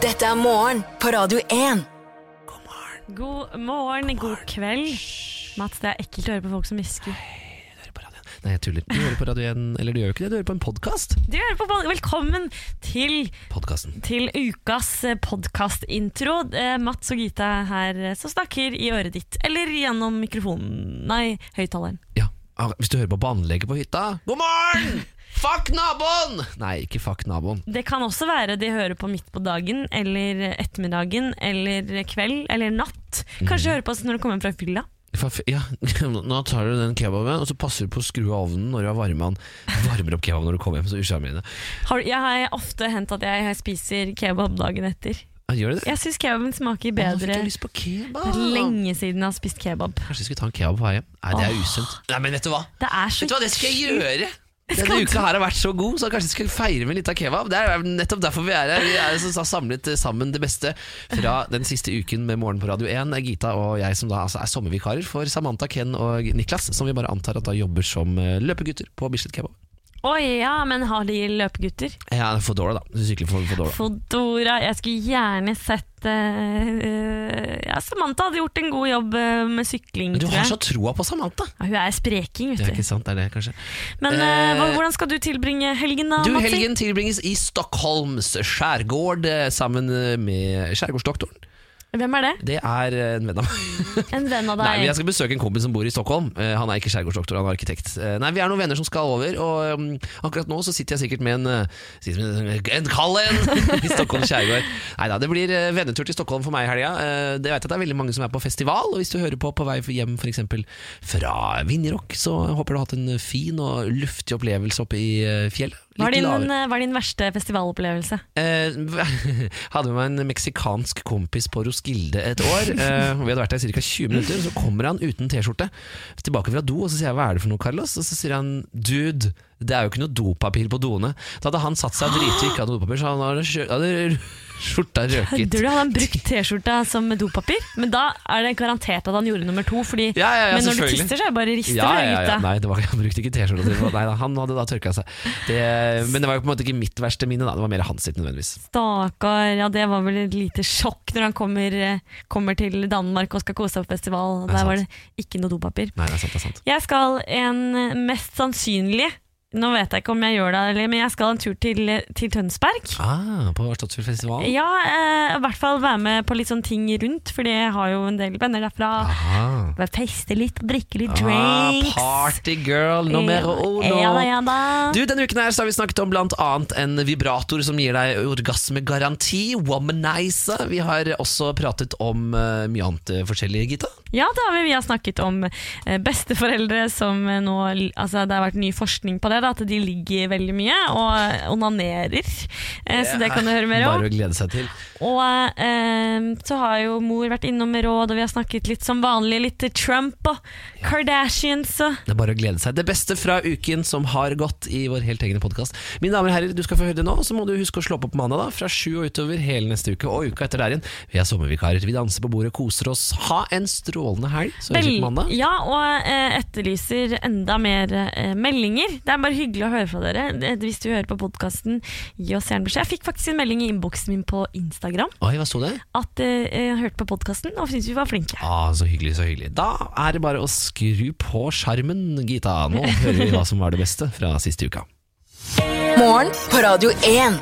Dette er morgen på Radio 1. God morgen, god kveld. Mats, det er ekkelt å høre på folk som hvisker. Nei, jeg tuller. Du hører på Radio 1, eller du gjør jo ikke det, du hører på en podkast. Velkommen til, Podkasten. til ukas podkastintro. Mats og Gita her eh, som snakker i øret ditt, eller gjennom mikrofonen Nei, høyttaleren. Ja. ah, Hvis du hører på på anlegget på hytta God morgen! Fuck naboen! Nei, ikke fuck naboen. Det kan også være de hører på midt på dagen, eller ettermiddagen, eller kveld, eller natt. Kanskje hører på oss når du kommer fra fylla. Ja, Nå tar du den kebaben, og så passer du på å skru av ovnen når du har varma den. Varmer opp kebaben når du kommer hjem. Så usjarmerende. Har, jeg har ofte hendt at jeg spiser kebab dagen etter. Gjør det? Jeg syns kebaben smaker bedre. jeg lyst på kebab. Det er lenge siden jeg har spist kebab. Kanskje vi skulle ta en kebab på vei hjem? Nei, det er usunt. Nei, men vet du hva? Det er så Vet du hva, det skal jeg gjøre! Denne uka her har vært så god, så kanskje vi skal feire med litt av kebab. Det er nettopp derfor vi er her. Vi er som samlet sammen det beste fra den siste uken med Morgen på Radio 1. Gita og jeg som da altså er sommervikarer for Samantha, Ken og Niklas, som vi bare antar at da jobber som eh, løpegutter på Bislett Kebab. Oi, ja, men har de løpegutter? Ja, Fodora, da. Du sykler for Fodora. Fodora. Jeg skulle gjerne sett eh, Ja, Samantha hadde gjort en god jobb eh, med sykling, Men du har så troa på Samantha! Ja, hun er spreking, vet du. Det er ikke sant, det er det, kanskje. Men uh, hvordan skal du tilbringe helgen, da, Du, helgen tilbringes i Stockholms skjærgård sammen med skjærgårdsdoktoren. Hvem er det? Det er eh, en venn av meg. En venn av deg? Nei? Jeg skal besøke en kompis som bor i Stockholm. Eh, han er ikke skjærgårdsdoktor, han er arkitekt. Eh, nei, Vi er noen venner som skal over, og um, akkurat nå så sitter jeg sikkert med en med en, en i Stockholm skjærgård. Nei da, det blir vennetur til Stockholm for meg i helga. Det vet jeg at det er veldig mange som er på festival, og hvis du hører på på vei hjem f.eks. fra Vinjerock, så håper du har hatt en fin og luftig opplevelse oppe i fjellet. Hva er din, eh, hva er din verste festivalopplevelse? Eh, hadde med meg en meksikansk kompis på Roskilde et år. Eh, vi hadde vært der i ca. 20 minutter, så kommer han uten T-skjorte tilbake fra do. Og så sier jeg 'hva er det for noe, Carlos?' Og så sier han 'dude, det er jo ikke noe dopapir på doene'. Da hadde han satt seg og driti og ikke hadde dopapir, så han hadde skjorta røket. Du? Hadde han brukt T-skjorta som dopapir? Men da er det garantert at han gjorde nummer to. Fordi, Ja, ja, ja, men når du tisser, så er det bare rister Ja, ja, ja. Nei, det var, han brukte ikke T-skjorta til- Nei, Han hadde da tørka seg. Det, men det var jo på en måte ikke mitt verste minne, da. det var mer hans sitt nødvendigvis. Stakkar. Ja, det var vel et lite sjokk når han kommer, eh, kommer til Danmark og skal kose seg på festival. Er Der var det ikke noe dopapir. Nei, det er sant, det er sant. Jeg skal en mest sannsynlig Nå vet jeg ikke om jeg gjør det, men jeg skal en tur til, til Tønsberg. Ah, på Slottsfjellfestivalen? Ja, eh, i hvert fall være med på litt sånne ting rundt, for jeg har jo en del venner derfra. Aha. Bare Feste litt, drikke litt Ah, drinks. party girl numero uno. Ja ja da. Du, Denne uken her så har vi snakket om blant annet en vibrator som gir deg orgasmegaranti. Womanizer. Vi har også pratet om uh, mye annet forskjellig, Gita. Ja, det har vi. Vi har snakket om eh, besteforeldre som eh, nå altså Det har vært ny forskning på det, da, at de ligger veldig mye og onanerer. Eh, så det kan du høre mer om. Bare å glede seg til. Og eh, så har jo mor vært innom med råd, og vi har snakket litt som vanlig. Litt Trump og Kardashians og Det er bare å glede seg. Det beste fra uken som har gått i vår helt egne podkast. Mine damer og herrer, du skal få høre det nå, så må du huske å slå på på mandag, da. Fra sju og utover hele neste uke, og uka etter der igjen. Vi er sommervikarer. Vi danser på bordet, koser oss. Ha en strålende helg. Så høres vi på mandag. Ja, og eh, etterlyser enda mer eh, meldinger. Det er bare hyggelig å høre fra dere. Hvis du hører på podkasten, gi oss gjerne beskjed. Jeg fikk faktisk en melding i innboksen min på Instagram Oi, hva sto det? at eh, jeg hørte på podkasten og syntes vi var flinke. Ah, så hyggelig, så hyggelig. Da er det bare å skru på skjermen, Gita. Nå hører vi hva som var det beste fra siste uka. Morgen på Radio 1.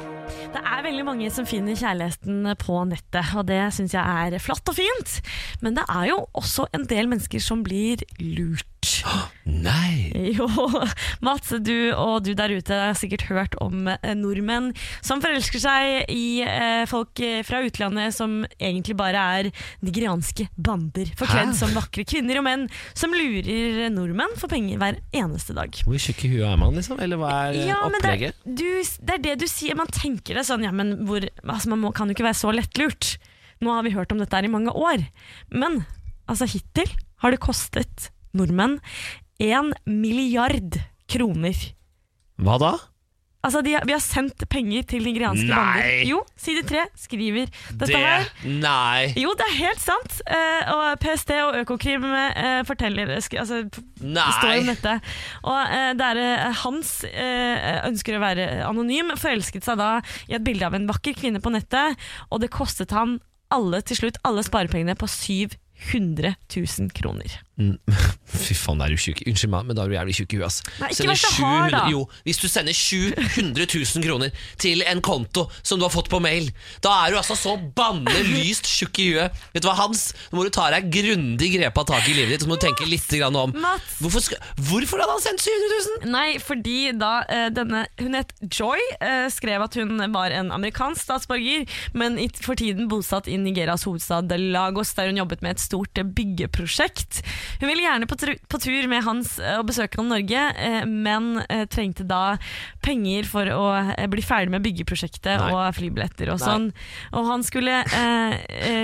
Det er veldig mange som finner kjærligheten på nettet, og det syns jeg er flott og fint. Men det er jo også en del mennesker som blir lurt. Nei! Jo, Mats, du og du der ute har sikkert hørt om eh, nordmenn som forelsker seg i eh, folk eh, fra utlandet som egentlig bare er nigerianske bander, forkledd som vakre kvinner og menn, som lurer nordmenn for penger hver eneste dag. Hvor tjukk i huet er man, liksom? Eller hva er Ja, opplegget? det, er- du, det er det du sier. Man tenker det sånn, ja, men hvor, altså, man må, kan jo ikke være så lettlurt. Nå har vi hørt om dette her i mange år. Men altså, hittil har det kostet nordmenn én milliard kroner. Hva da? Altså, de, vi har sendt penger til nigerianske Nei. bander. Jo, side tre skriver dette det her. Nei. Jo, det er helt sant. Eh, og PST og Økokrim eh, forteller altså, det står om dette. Og eh, det er eh, Hans eh, ønsker å være anonym, forelsket seg da i et bilde av en vakker kvinne på nettet, og det kostet han alle til slutt alle sparepengene på 700 000 kroner. Fy faen, er du tjukk. Unnskyld meg, men da er du jævlig tjukk i huet. ass. Nei, ikke vær så hard, da. Jo, hvis du sender 700 000 kroner til en konto som du har fått på mail, da er du altså så bannelyst tjukk i huet. Vet du hva, Hans? Nå må du ta deg grundig grepa tak i livet ditt, så må du tenke litt grann om Mats. Hvorfor, skal, hvorfor hadde han sendt 700 000? Nei, fordi da eh, denne Hun het Joy, eh, skrev at hun var en amerikansk statsborger, men i, for tiden bosatt i Nigerias hovedstad Lagos, der hun jobbet med et stort eh, byggeprosjekt. Hun ville gjerne på, på tur med Hans eh, og besøke han Norge, eh, men eh, trengte da penger for å bli ferdig med byggeprosjektet Nei. og flybilletter og sånn. Og han skulle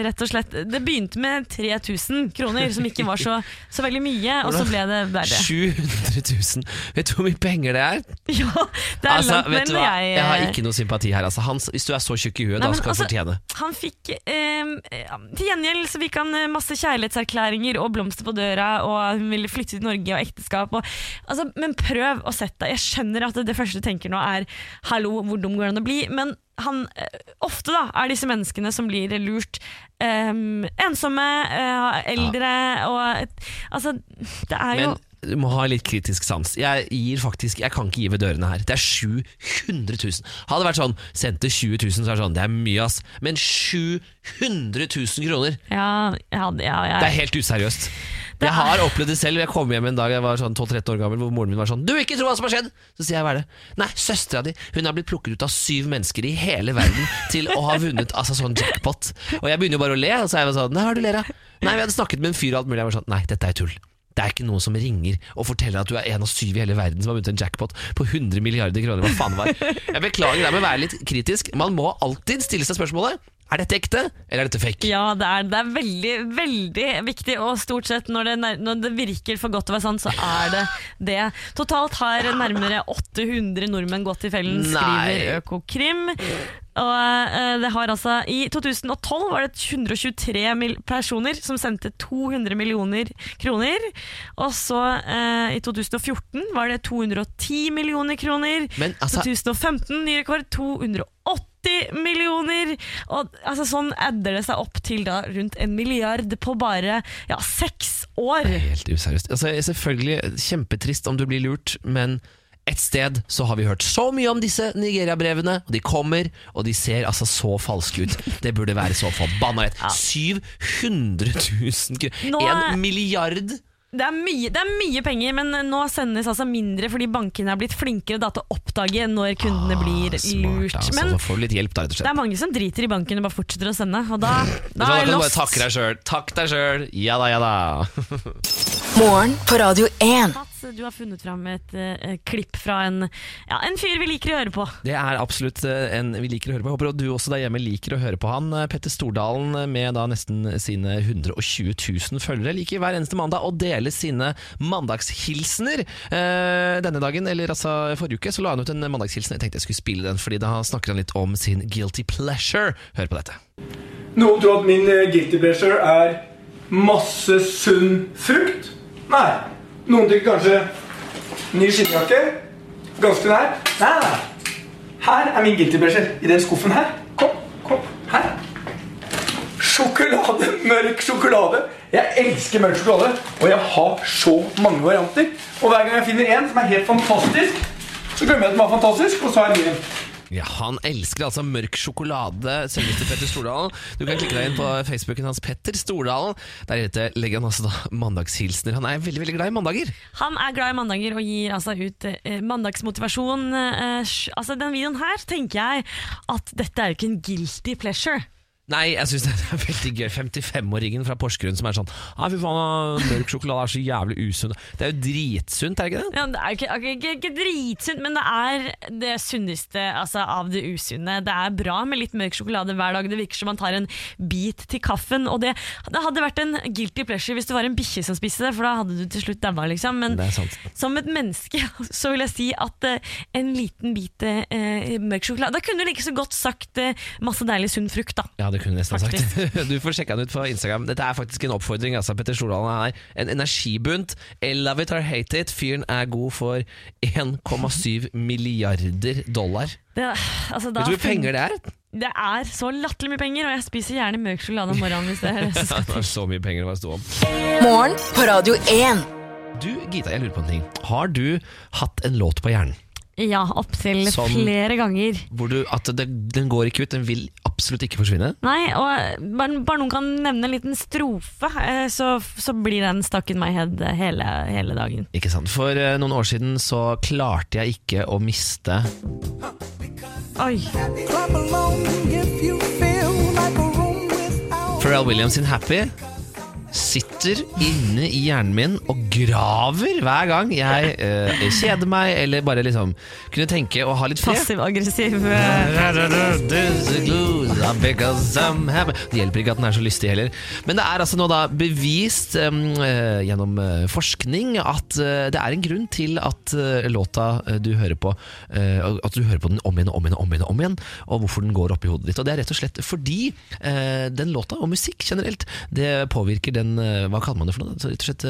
rett og slett Det begynte med 3000 kroner, som ikke var så, så veldig mye, og så ble det verre. 700 000. Vet du hvor mye penger det er? Ja, det er Altså, langt mer enn jeg Jeg har ikke noe sympati her. Altså. Hans, hvis du er så tjukk i huet, Nei, da skal du altså- fortjene. Han fikk eh, Til gjengjeld så fikk han masse kjærlighetserklæringer og blomster på døra, og hun ville flytte til Norge og ekteskap. Og, altså, men prøv å sette deg. Jeg skjønner at det, første du tenker nå er 'hallo, hvor dum går det an å bli?' Men han, eh, ofte da er disse menneskene som blir lurt, um, ensomme, uh, eldre og Altså, det er jo Men du må ha litt kritisk sans. Jeg gir faktisk Jeg kan ikke gi ved dørene her. Det er 700 000. Hadde det vært sånn sendte 20 000, så er det sånn Det er mye, ass. Men 700 000 kroner! Ja, ja, ja, ja. Det er helt useriøst. Det Jeg har opplevd det selv. Jeg kom hjem en dag jeg var sånn 12-13 år gammel, hvor moren min var sånn 'Du vil ikke tro hva som har skjedd!' Så sier jeg 'hva er det?' Nei, søstera di Hun har blitt plukket ut av syv mennesker i hele verden til å ha vunnet altså sånn jackpot. Og jeg begynner jo bare å le, og så er jeg sånn 'Nei, hva er det du ler av?' Nei, vi hadde snakket med en fyr og alt mulig. Jeg var sånn 'Nei, dette er tull'. Det er ikke noen som ringer og forteller at du er en av syv i hele verden som har vunnet en jackpot på 100 milliarder kroner. Hva faen var. Jeg beklager det med å være litt kritisk. Man må alltid stille seg spørsmålet Er dette ekte, eller er dette fake? Ja, det er, det er veldig, veldig viktig, og stort sett når det, når det virker for godt å være sant, så er det det. Totalt har nærmere 800 nordmenn gått i fellen, skriver Økokrim. Og eh, det har altså I 2012 var det 123 personer som sendte 200 millioner kroner. Og så eh, i 2014 var det 210 millioner kroner. Men altså 2015 ny rekord 280 millioner. Og altså, sånn adder det seg opp til da rundt en milliard på bare ja, seks år. Helt useriøst. Altså, selvfølgelig kjempetrist om du blir lurt, men et sted så har vi hørt så mye om disse Nigeria-brevene, og de kommer, og de ser altså så falske ut. Det burde være så forbanna lett. 700 000 kroner! Er- En milliard! Det er, mye, det er mye penger, men nå sendes altså mindre fordi bankene er blitt flinkere da, til å oppdage når kundene blir Ah, Smart, lurt. altså. Men Så får du litt hjelp, da, det er mange som driter i banken og bare fortsetter å sende, og da, da Da er jeg lost. Takk deg sjøl. Takk deg sjøl. Ja da, ja da. Morgen på Radio 1. Mats, du har funnet fram et uh, klipp fra en, ja, en fyr vi liker å høre på. Det er absolutt eh, en vi liker å høre på. Jeg håper du også der hjemme liker å høre på han. Eh, Petter Stordalen med da nesten sine 120 000 følgere liker hver eneste mandag å dele sine mandagshilsener. Uh, denne dagen, eller altså forrige uke, så la han ut en mandagshilsen. Jeg tenkte jeg skulle spille den, fordi da snakker han litt om sin guilty pleasure. Hør på dette. Noen tror at min guilty pleasure er masse sunn frukt. Nei. Noen tenker kanskje ny skinnjakke. Ganske nær. Nei, nei. Her er min guilty pleasure. I den skuffen her. Kom, kom. Her. Sjokolade. Mørk sjokolade. Jeg elsker mørk sjokolade, og jeg har så mange varianter. Og hver gang jeg finner en som er helt fantastisk, så glemmer jeg at den var fantastisk, og så har jeg min. Ja, Han elsker altså mørk sjokolade, selveste Petter Stordalen. Du kan klikke deg inn på Facebooken hans, Petter Stordalen. Der legger han altså da mandagshilsener. Han er veldig veldig glad i mandager. Han er glad i mandager og gir altså ut eh, mandagsmotivasjon. Eh, altså Den videoen her tenker jeg at dette er jo ikke en guilty pleasure. Nei, jeg syns det er veldig gøy. 55-åringen fra Porsgrunn som er sånn Nei, fy faen, mørk sjokolade er så jævlig usunn. Det er jo dritsunt, er det ikke det? Ja, det er ikke, ikke, ikke, ikke dritsunt, men det er det sunneste altså, av det usunne. Det er bra med litt mørk sjokolade hver dag. Det virker som man tar en bit til kaffen. Og det, det hadde vært en guilty pleasure hvis det var en bikkje som spiste det, for da hadde du til slutt daua, liksom. Men Det er sant. som et menneske så vil jeg si at uh, en liten bit uh, mørk sjokolade Da kunne du like så godt sagt uh, masse deilig sunn frukt, da. Ja, det kunne du nesten Faktisk. sagt. Du får sjekke den ut på Instagram. Dette er faktisk en oppfordring. Altså. Petter Stordalen er en energibunt. I love it or hate it. Fyren er god for 1,7 milliarder dollar. Det, altså, da Vet du hvor penger det er? Det er så latterlig mye penger, og jeg spiser gjerne mørk sjokolade om morgenen hvis det er det Det var så mye penger det var stå om. Morgen på Radio 1. Du, Gita, jeg lurer på en ting. Har du hatt en låt på hjernen Ja, opptil flere ganger. hvor du, at det, den går ikke ut, den vil absolutt ikke forsvinne? Nei, og bare, bare noen kan nevne en liten strofe, eh, så, så blir den stuck in my head hele, hele dagen. Ikke sant? For eh, noen år siden så klarte jeg ikke å miste Oi. Pharrell Williams sin Happy sitter inne i hjernen min og graver hver gang jeg uh, kjeder meg, eller bare liksom kunne tenke og ha litt fred. Passiv-aggressiv. eh, Det hjelper ikke at den er så lystig heller. Men det er altså nå da bevist um, gjennom forskning at det er en grunn til at låta du hører på uh, At du hører på den om igjen og om igjen og om igjen, om igjen og hvorfor den går opp i hodet ditt. Og Det er rett og slett fordi uh, den låta, og musikk generelt, det påvirker den eh, Hva kaller man det for noe? Rett og slett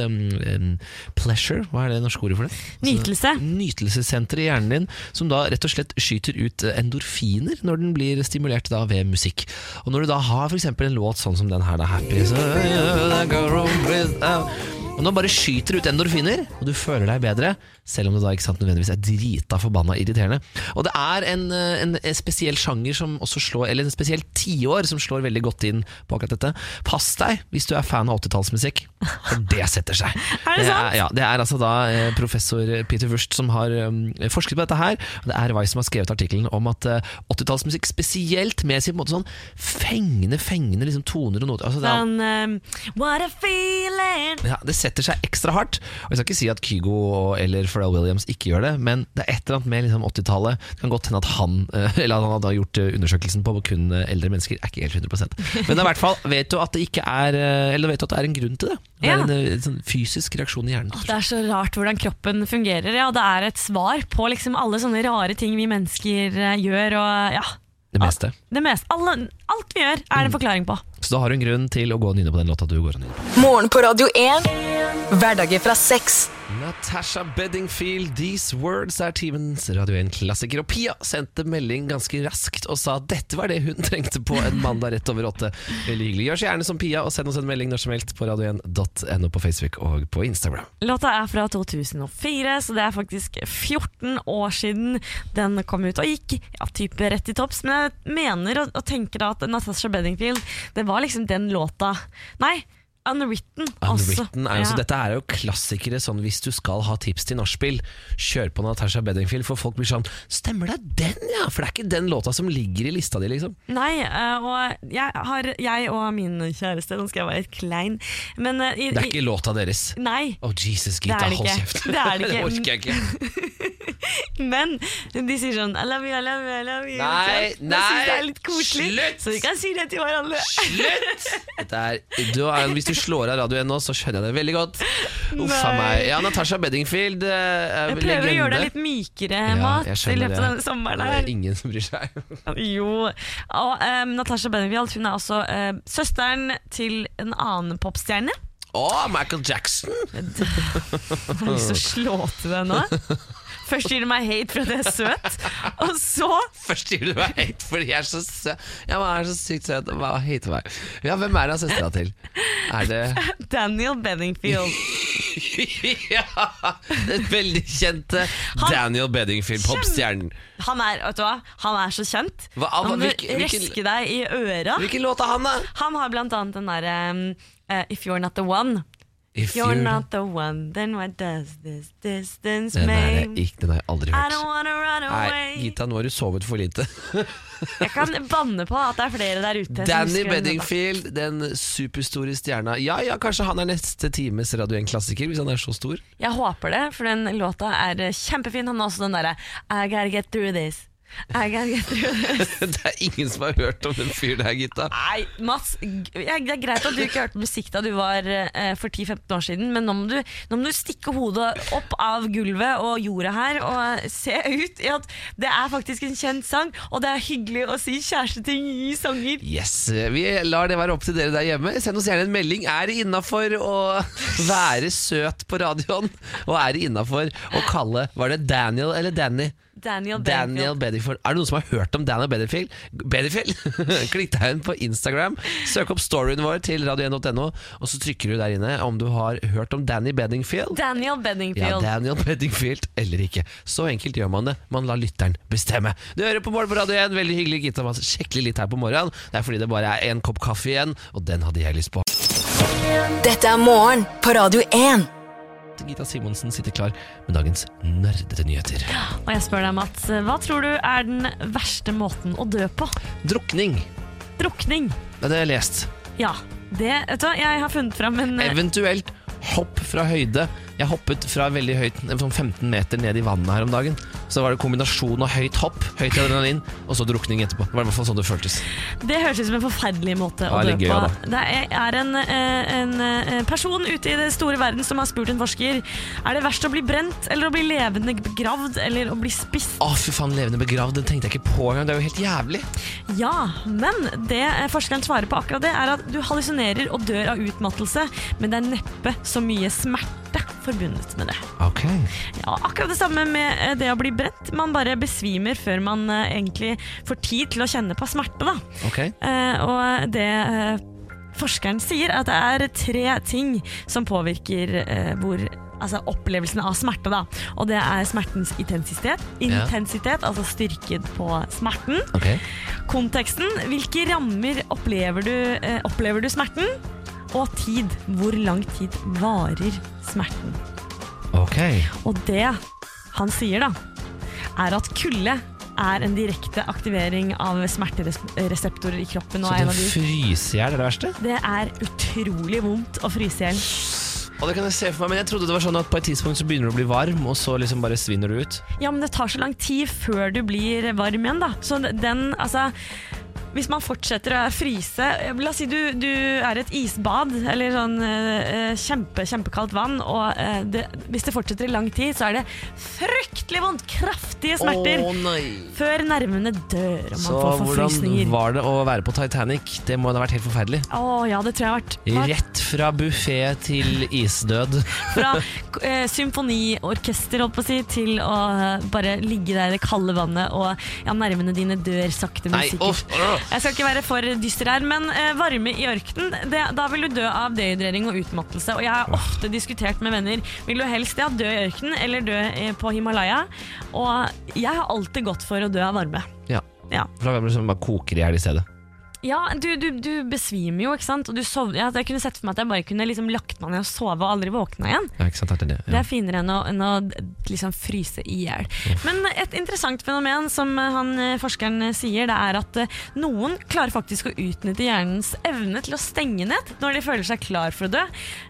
pleasure, hva er det norske ordet for det? Nytelse. Nytelsessenteret i hjernen din, som da rett og slett skyter ut eh, endorfiner når den blir stimulert da ved musikk. Og når du da har eksempel en låt sånn som den her, da, Happy so yeah, go wrong without og nå bare skyter ut endorfiner, og du føler deg bedre, selv om det da ikke sant, nødvendigvis er drita forbanna irriterende. Og det er en, eh, en, en spesiell sjanger som også slår, eller en spesiell tiår som slår veldig godt inn på akkurat dette. Pass deg hvis du er fan av 80-tallsmusikk, for det setter seg. Er det sant? ja, det er altså da eh, professor Peter Wurst som har um, forsket på dette her. Og det er Weiss som har skrevet artikkelen om at eh, 80-tallsmusikk, spesielt med sin på en måte sånn fengende, fengende liksom, toner og noter altså, det, er- Sånn eh, What a feeling! ja, det setter seg ekstra hardt. Og Jeg skal ikke si at Kygo eller Pharrell Williams ikke gjør det, men det er et eller annet med liksom, 80-tallet. Det kan godt hende at han Eller at han hadde gjort eh, undersøkelsen på kun eh, eldre mennesker. Er ikke helt 100% Men i hvert fall vet du at det ikke er eh, Eller vet du at det er en grunn til det. Det er Ja. en, en sånn fysisk reaksjon i hjernen. Det er så rart hvordan kroppen fungerer, ja. Det er et svar på liksom alle sånne rare ting vi mennesker gjør. Og, ja, Det meste. det meste. Alle, alt vi gjør, er det en forklaring på. Så da har du en grunn til å gå og nynne på den låta du går og nynner på. Morgen på Radio 1. Hverdager fra seks. Natasha Beddingfield, These Words er timens Radio 1-klassiker. Og Pia sendte melding ganske raskt og sa at dette var det hun trengte på en mandag rett over åtte. Veldig hyggelig. Gjør så gjerne som Pia og send oss en melding når som helst på radio1.no på Facebook og på Instagram. Låta er fra 2004, så det er faktisk 14 år siden den kom ut og gikk ja, type rett i topps. Men jeg mener og, og tenker at Natasha Bedingfield, det var liksom den låta. Nei, Unwritten. Unwritten er Ja. Dette er jo klassikere sånn hvis du skal ha tips til nachspiel. Kjør på Natasha Bedingfield, for folk blir sånn Stemmer det den, ja? For det er ikke den låta som ligger i lista di, liksom. Nei, eh, og jeg, har, jeg og min kjæreste Nå skal jeg være litt klein, men eh, i, Det er ikke låta deres. Nei, Oh, Jesus, Det Gita, det hold kjeft. Det det ikke. orker jeg ikke. men de sier sånn I love you, I love you, I love you. Nei, nei, det er litt koselig, slutt! så vi kan si det til hverandre. Slutt! Er, du er, hvis du slår av radioen nå, så skjønner jeg det veldig godt. Uff a meg. Ja, Natasha Beddingfield. eh, Jeg prøver å gjøre deg litt mykere, Ja, Mat, jeg i løpet av denne sommeren. Det er ingen som bryr seg. Jo. Og um, Natasha Beddingfield hun er også uh, søsteren til en annen popstjerne. Å, Michael Jackson! Jeg har lyst til å slå til deg nå. Først gir du meg hate for at jeg er søt, og så Først gir du meg hate fordi jeg er så søt. Ja, man er så sykt søt. Hva hater meg? Ja, hvem er det søstera til? Er det Daniel Benningfield. Ja! Den veldig kjente Han- Daniel Benningfield, popstjernen. Han er, vet du hva? Han er så kjent. Hva- hva- Han vil hvilken- røske deg i øra. Hvilken låt er han, da? Han har blant annet den derre um, uh, If You're Not The One. If You're not the one, then what does this distance Den, ikke, den har jeg aldri I hørt. don't wanna run Nei. Gita, nå har du sovet for lite. Jeg kan banne på at det er flere der ute. Danny Beddingfield, den superstore stjerna. Ja, ja, kanskje han er neste times Radio 1-klassiker, hvis han er så stor. Jeg håper det, for den låta er kjempefin. Han har også den derre I gotta get through this. I er det er ingen som har hørt om den fyren der, gutta Nei, Mats, det er greit at du ikke hørte musikk da du var eh, for 10-15 år siden, men nå må, du, nå må du stikke hodet opp av gulvet og jorda her og se ut i at det er faktisk en kjent sang, og det er hyggelig å si kjæresteting i sanger. Yes, Vi lar det være opp til dere der hjemme. Send oss gjerne en melding. Er det innafor å være søt på radioen? Og er det innafor å kalle Var det Daniel eller Danny? Daniel Daniel Bedingfield. Bedingfield. Er det noen som har hørt om Daniel Bedingfield? Bedingfield? Klikk deg inn på Instagram. Søk opp storyen vår til radio1.no, og så trykker du der inne om du har hørt om Danny Bedingfield. Daniel Ja, Daniel Bedingfield eller ikke. Så enkelt gjør man det. Man lar lytteren bestemme. Du hører på Morgen på Radio 1. Veldig hyggelig, Gitta. oss sjekker litt her på morgenen. Det er fordi det bare er én kopp kaffe igjen, og den hadde jeg lyst på. Dette er morgen på Radio 1. Gita Simonsen sitter klar med dagens nerdete nyheter. Og jeg spør deg, Mats, hva tror du er den verste måten å dø på? Drukning. Drukning. Det har jeg lest. Ja, det, vet du, hva, jeg har funnet fram en Eventuelt hopp fra høyde. Jeg hoppet fra veldig høyt, sånn 15 meter ned i vannet her om dagen. Så var det kombinasjon av høyt hopp, høyt adrenalin, og så drukning etterpå. Det var i hvert fall sånn det føltes. Det høres ut som en forferdelig måte å dø på. Det er- en, eh, en eh, person ute i det store verden som har spurt en forsker Er det verst å bli brent eller å bli levende begravd eller å bli spist. Å, fy faen, levende begravd, den tenkte jeg ikke på engang. Det er jo helt jævlig. Ja, men det eh, forskeren svarer på akkurat det, er at du hallusinerer og dør av utmattelse, men det er neppe så mye smerte forbundet med det. Okay. Ja, akkurat det samme med eh, det å bli brent. Man bare besvimer før man eh, egentlig får tid til å kjenne på smerte. da. Okay. Eh, og det forskeren sier, er at det er tre ting som påvirker hvor Altså opplevelsen av smerte. da Og det er smertens intensitet, intensitet altså styrken på smerten. Okay. Konteksten, hvilke rammer opplever du, eh, opplever du smerten? Og tid. Hvor lang tid varer smerten? Ok. Og det han sier da, er at kulde er en direkte aktivering av smertereseptorer i kroppen. Og Så det fryser i hjel er det verste? det er utrolig vondt å fryse i hjel. Og det kan jeg se for meg, men jeg trodde det var sånn at på et tidspunkt så begynner du å bli varm, og så liksom bare svinner du ut. Ja, men det tar så lang tid før du blir varm igjen, da. Så den, altså hvis man fortsetter å fryse La oss si du, du er et isbad eller sånn eh, kjempe, kjempekaldt vann, og eh, det, hvis det fortsetter i lang tid, så er det fryktelig vondt. Kraftige smerter. Å nei. Før nervene dør og man Så får hvordan forfrysninger. var det å være på Titanic? Det må ha vært helt forferdelig. Å ja, det tror jeg har vært Rett fra buffé til isdød. Fra eh, symfoniorkester holdt på å si, til å eh, bare ligge der i det kalde vannet, og ja, nervene dine dør sakte, men Nei, sikkert. uff, åh. Jeg skal ikke være for dyster her, men eh, varme i ørkenen, da vil du dø av dehydrering og utmattelse. Og jeg har ofte diskutert med venner Vil du helst ja, dø i ørkenen eller dø eh, på Himalaya. Og jeg har alltid gått for å dø av varme. Ja. Ja, For da blir det som bare koker i hjel i stedet. Ja du, du, du besvimer jo, ikke sant? Og du sovner. Ja, jeg kunne sett for meg at jeg bare kunne liksom lagt meg ned og sove og aldri våkna igjen. Ja, ikke sant? Det er det. Det er finere enn å, enn å liksom fryse i hjel. Men et interessant fenomen som eh, han, eh, forskeren eh, sier, det er at noen klarer faktisk å utnytte hjernens evne til å stenge ned når de føler seg klar for å dø.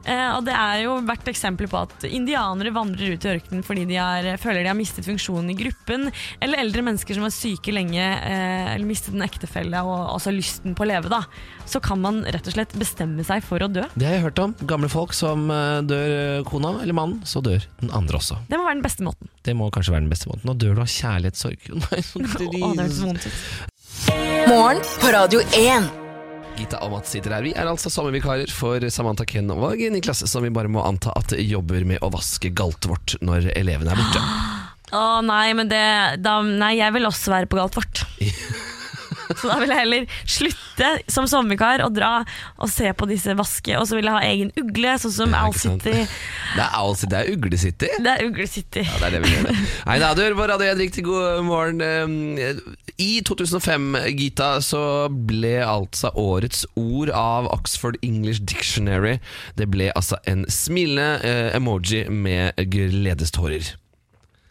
Og det er jo vært eksempler på at indianere vandrer ut i ørkenen fordi de er, føler de har mistet funksjonen i gruppen, eller eldre mennesker som var syke lenge, eller mistet en ektefelle og også lysten på å leve. da. Så kan man rett og slett bestemme seg for å dø. Det har jeg hørt om. Gamle folk som eh, dør eh, kona eller mannen, så dør den andre også. Det må være den beste måten. Det må kanskje være den beste måten. Nå dør du av kjærlighetssorg. Nei, så ut. Morgen på Radio 1. Gita og Mats sitter her. Vi er altså sommervikarer for Samantha Ken og Niklas, som vi bare må anta at jobber med å vaske galtet vårt når elevene er borte. Å nei, men det da, Nei, jeg vil også være på galt vårt. Så da vil jeg heller slutte som sommervikar og dra og se på disse vaske, og så vil jeg ha egen ugle, sånn som sant. City. Det er, Owl City, det er Ugle City. Det er Ugle City. Ja, det er det vi gjør. Nei da, du hører på Radio 1 riktig god morgen. Eh, I 2005, Gita, så ble altså årets ord av Oxford English Dictionary Det ble altså en smilende eh, emoji med gledestårer.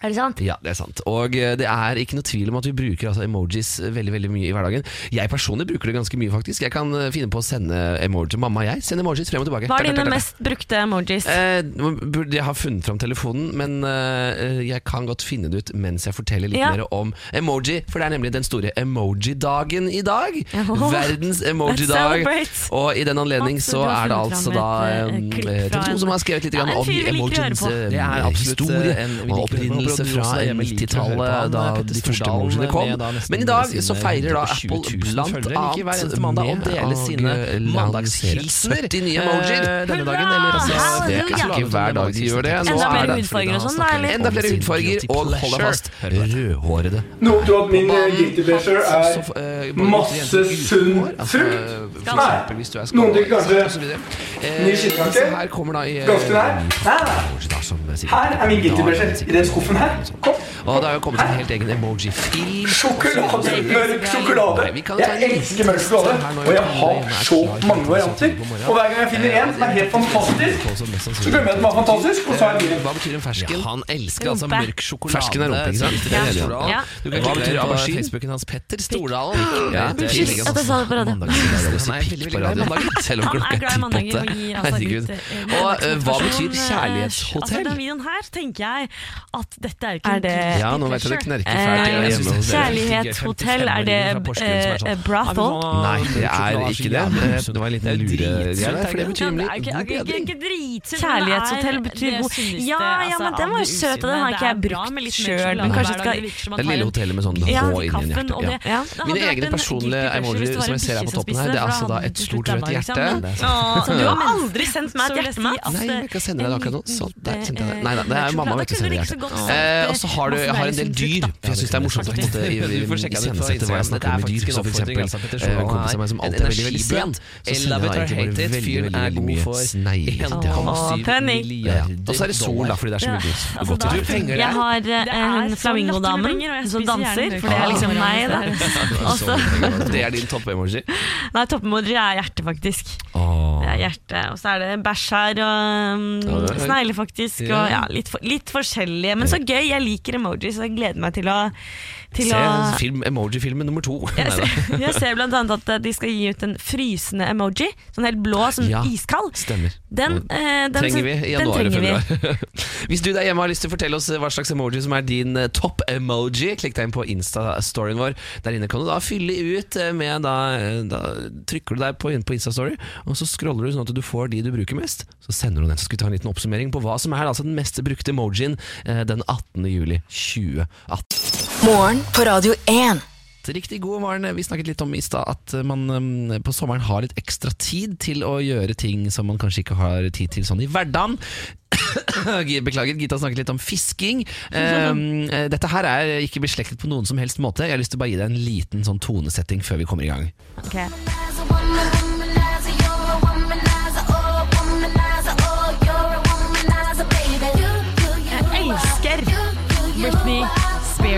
Er det sant? Ja, det er sant. Og eh, det er ikke noe tvil om at vi bruker altså, emojis veldig veldig mye i hverdagen. Jeg personlig bruker det ganske mye, faktisk. Jeg kan eh, finne på å sende emoji. Mamma og jeg sender emojis frem og tilbake. Hva er dine mest brukte emojis? Eh, jeg har funnet fram telefonen, men eh, jeg kan godt finne det ut mens jeg forteller litt Ja. mer om emoji. For det er nemlig den store emoji-dagen i dag. Oh, Verdens emoji-dag. Og i den anledning så er det altså da eh, eh, TV 2 som har skrevet litt Ja, om eh, absolutt, historie eh, og opprinnelse producer fra også, hjemme liker å høre på Midt-tallet, da de første emojiene kom. da Men i dag så feirer da Apple blant annet mandag og deler sine å eh, lansere mandagshilsener 70 nye emojier. eh, denne dagen. Eller, altså, Det er ikke hver dag de gjør det. Nå Enda er det hudfarger og sånn, da. Enda flere hudfarger, og hold deg fast, rødhårede. Noe tror at min eh, guilty pleasure er eh, masse sunn altså, frukt. Nei. Noen tenker kanskje. Eh, ny eh, Ganske nær. Her er min guilty pleasure. I den skuffen her. Og det har jo kommet en helt egen emoji-film. Sjokolade. Mørk sjokolade. Jeg elsker mørk sjokolade. Og jeg har så mange varianter. Og hver gang jeg finner en som er helt fantastisk, så glemmer jeg at den var fantastisk, og så har jeg bilen. Hva betyr en fersken? Han elsker altså mørk sjokolade. Fersken er rumpe, er. Du kan Hva klikke betyr aubergine. Facebooken hans? Petter Stordalen. Ja, det er på radio. Han er veldig glad i mandager. Selv om klokka er er ti på åtte. altså Herregud. eh, Og eh, hva betyr eh, kjærlighetshotell? Altså, den videoen her tenker jeg at dette er ikke Er det- Ja, nå vet jeg det knerker fælt Eh. Kjærlighetshotell, er det eh, brothel? Nei, det er ikke det. Det var en liten lure der, for det betyr nemlig god bedring. Kjærlighetshotell det betyr god- Ja, ja, altså, men den var jo søt, og den har ikke jeg Det bra brukt sjøl. men kanskje skal- Det er som Det lille har hotellet med sånn Ja, H inni en kaffen hjerte. og Ja. det- Ja. det Mine egne personlige det var som jeg ser her på toppen her, det er altså da et stort rødt liksom, hjerte. men- Det er Åh, Så du har aldri sendt meg et hjerte, Mats? Nei, jeg kan sende deg det akkurat nå. Sånn, der sendte jeg det. Nei, det er mamma vet du sender hjerte. Eh, og så har du, jeg har en del dyr, for jeg syns det er morsomt å måte i- i- iscenesette hva jeg snakker om med dyr. Så for en eksempel eh, en Stordalen kompis av meg som alltid er veldig, veldig sen, så sender han egentlig bare veldig, veldig, veldig mye snegler til ham. 1,7 Penny. Ja. Og så er det sol, da, fordi det er så mye godt. altså, godt penger Jeg har eh, en flamingodamen jeg som danser, for det er liksom sjokolade meg, da. Det er din topp-emoji. Nei, toppemoji er hjerte, faktisk. Det er hjerte, Og så er det bæsj her, og er- snegler, faktisk. Og Ja. ja, litt, for, litt forskjellige. Men så gøy. Jeg liker emojis, så jeg gleder meg til å, til Se å film, emoji-filmen nummer to. jeg ser, jeg ser blant annet at eh, de skal gi ut en frysende emoji. Sånn helt blå, sånn Ja. iskald. Stemmer. Den, eh, den, trenger vi i januar og februar. Hvis du der hjemme har lyst til å fortelle oss hva slags emoji som er din eh, topp-emoji, klikk deg inn på Insta-storyen vår. Der inne kan du da fylle ut eh, med da, eh, da trykker du deg på, på Insta-story, og så scroller du sånn at du får de du bruker mest. Så sender du den, så skal vi ta en liten oppsummering på hva som er altså den mest brukte emojien eh, den 18. juli 2018. Morgen på Radio 1. Riktig god morgen. Vi snakket litt om i stad at man um, på sommeren har litt ekstra tid til å gjøre ting som man kanskje ikke har tid til sånn i hverdagen. Beklager, Gita snakket litt om fisking. Um, eh, dette her er ikke beslektet på noen som helst måte. Jeg har lyst til å bare gi deg en liten sånn tonesetting før vi kommer i gang. Okay. Jeg elsker Britney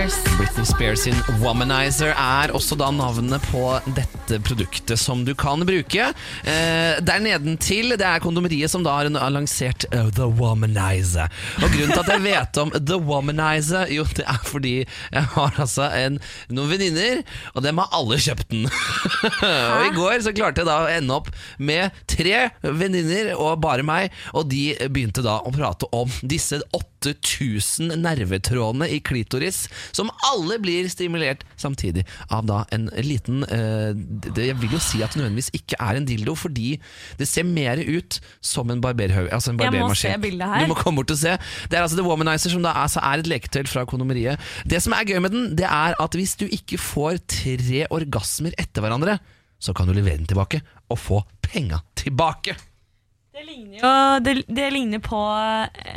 Spears. Britney Spears sin Womanizer er også da navnet på dette produktet som du kan bruke. Eh, der nedentil det er kondomeriet som da har lansert uh, The Womanizer. Og grunnen til at jeg vet om The Womanizer, jo det er fordi jeg har altså en, noen venninner, og dem har alle kjøpt den. og i går så klarte jeg da å ende opp med tre venninner og bare meg, og de begynte da å prate om disse 8000 nervetrådene i klitoris, som alle blir stimulert samtidig av da en liten eh, det, Jeg vil jo si at det nødvendigvis ikke er en dildo, fordi det ser mer ut som en barberhaug. Altså en Jeg må se bildet her. Du må komme bort og se. Det er altså The Womanizer, som da altså er et leketøy fra kondomeriet. Det som er gøy med den, det er at hvis du ikke får tre orgasmer etter hverandre, så kan du levere den tilbake og få penga tilbake. Det ligner jo det, det ligner på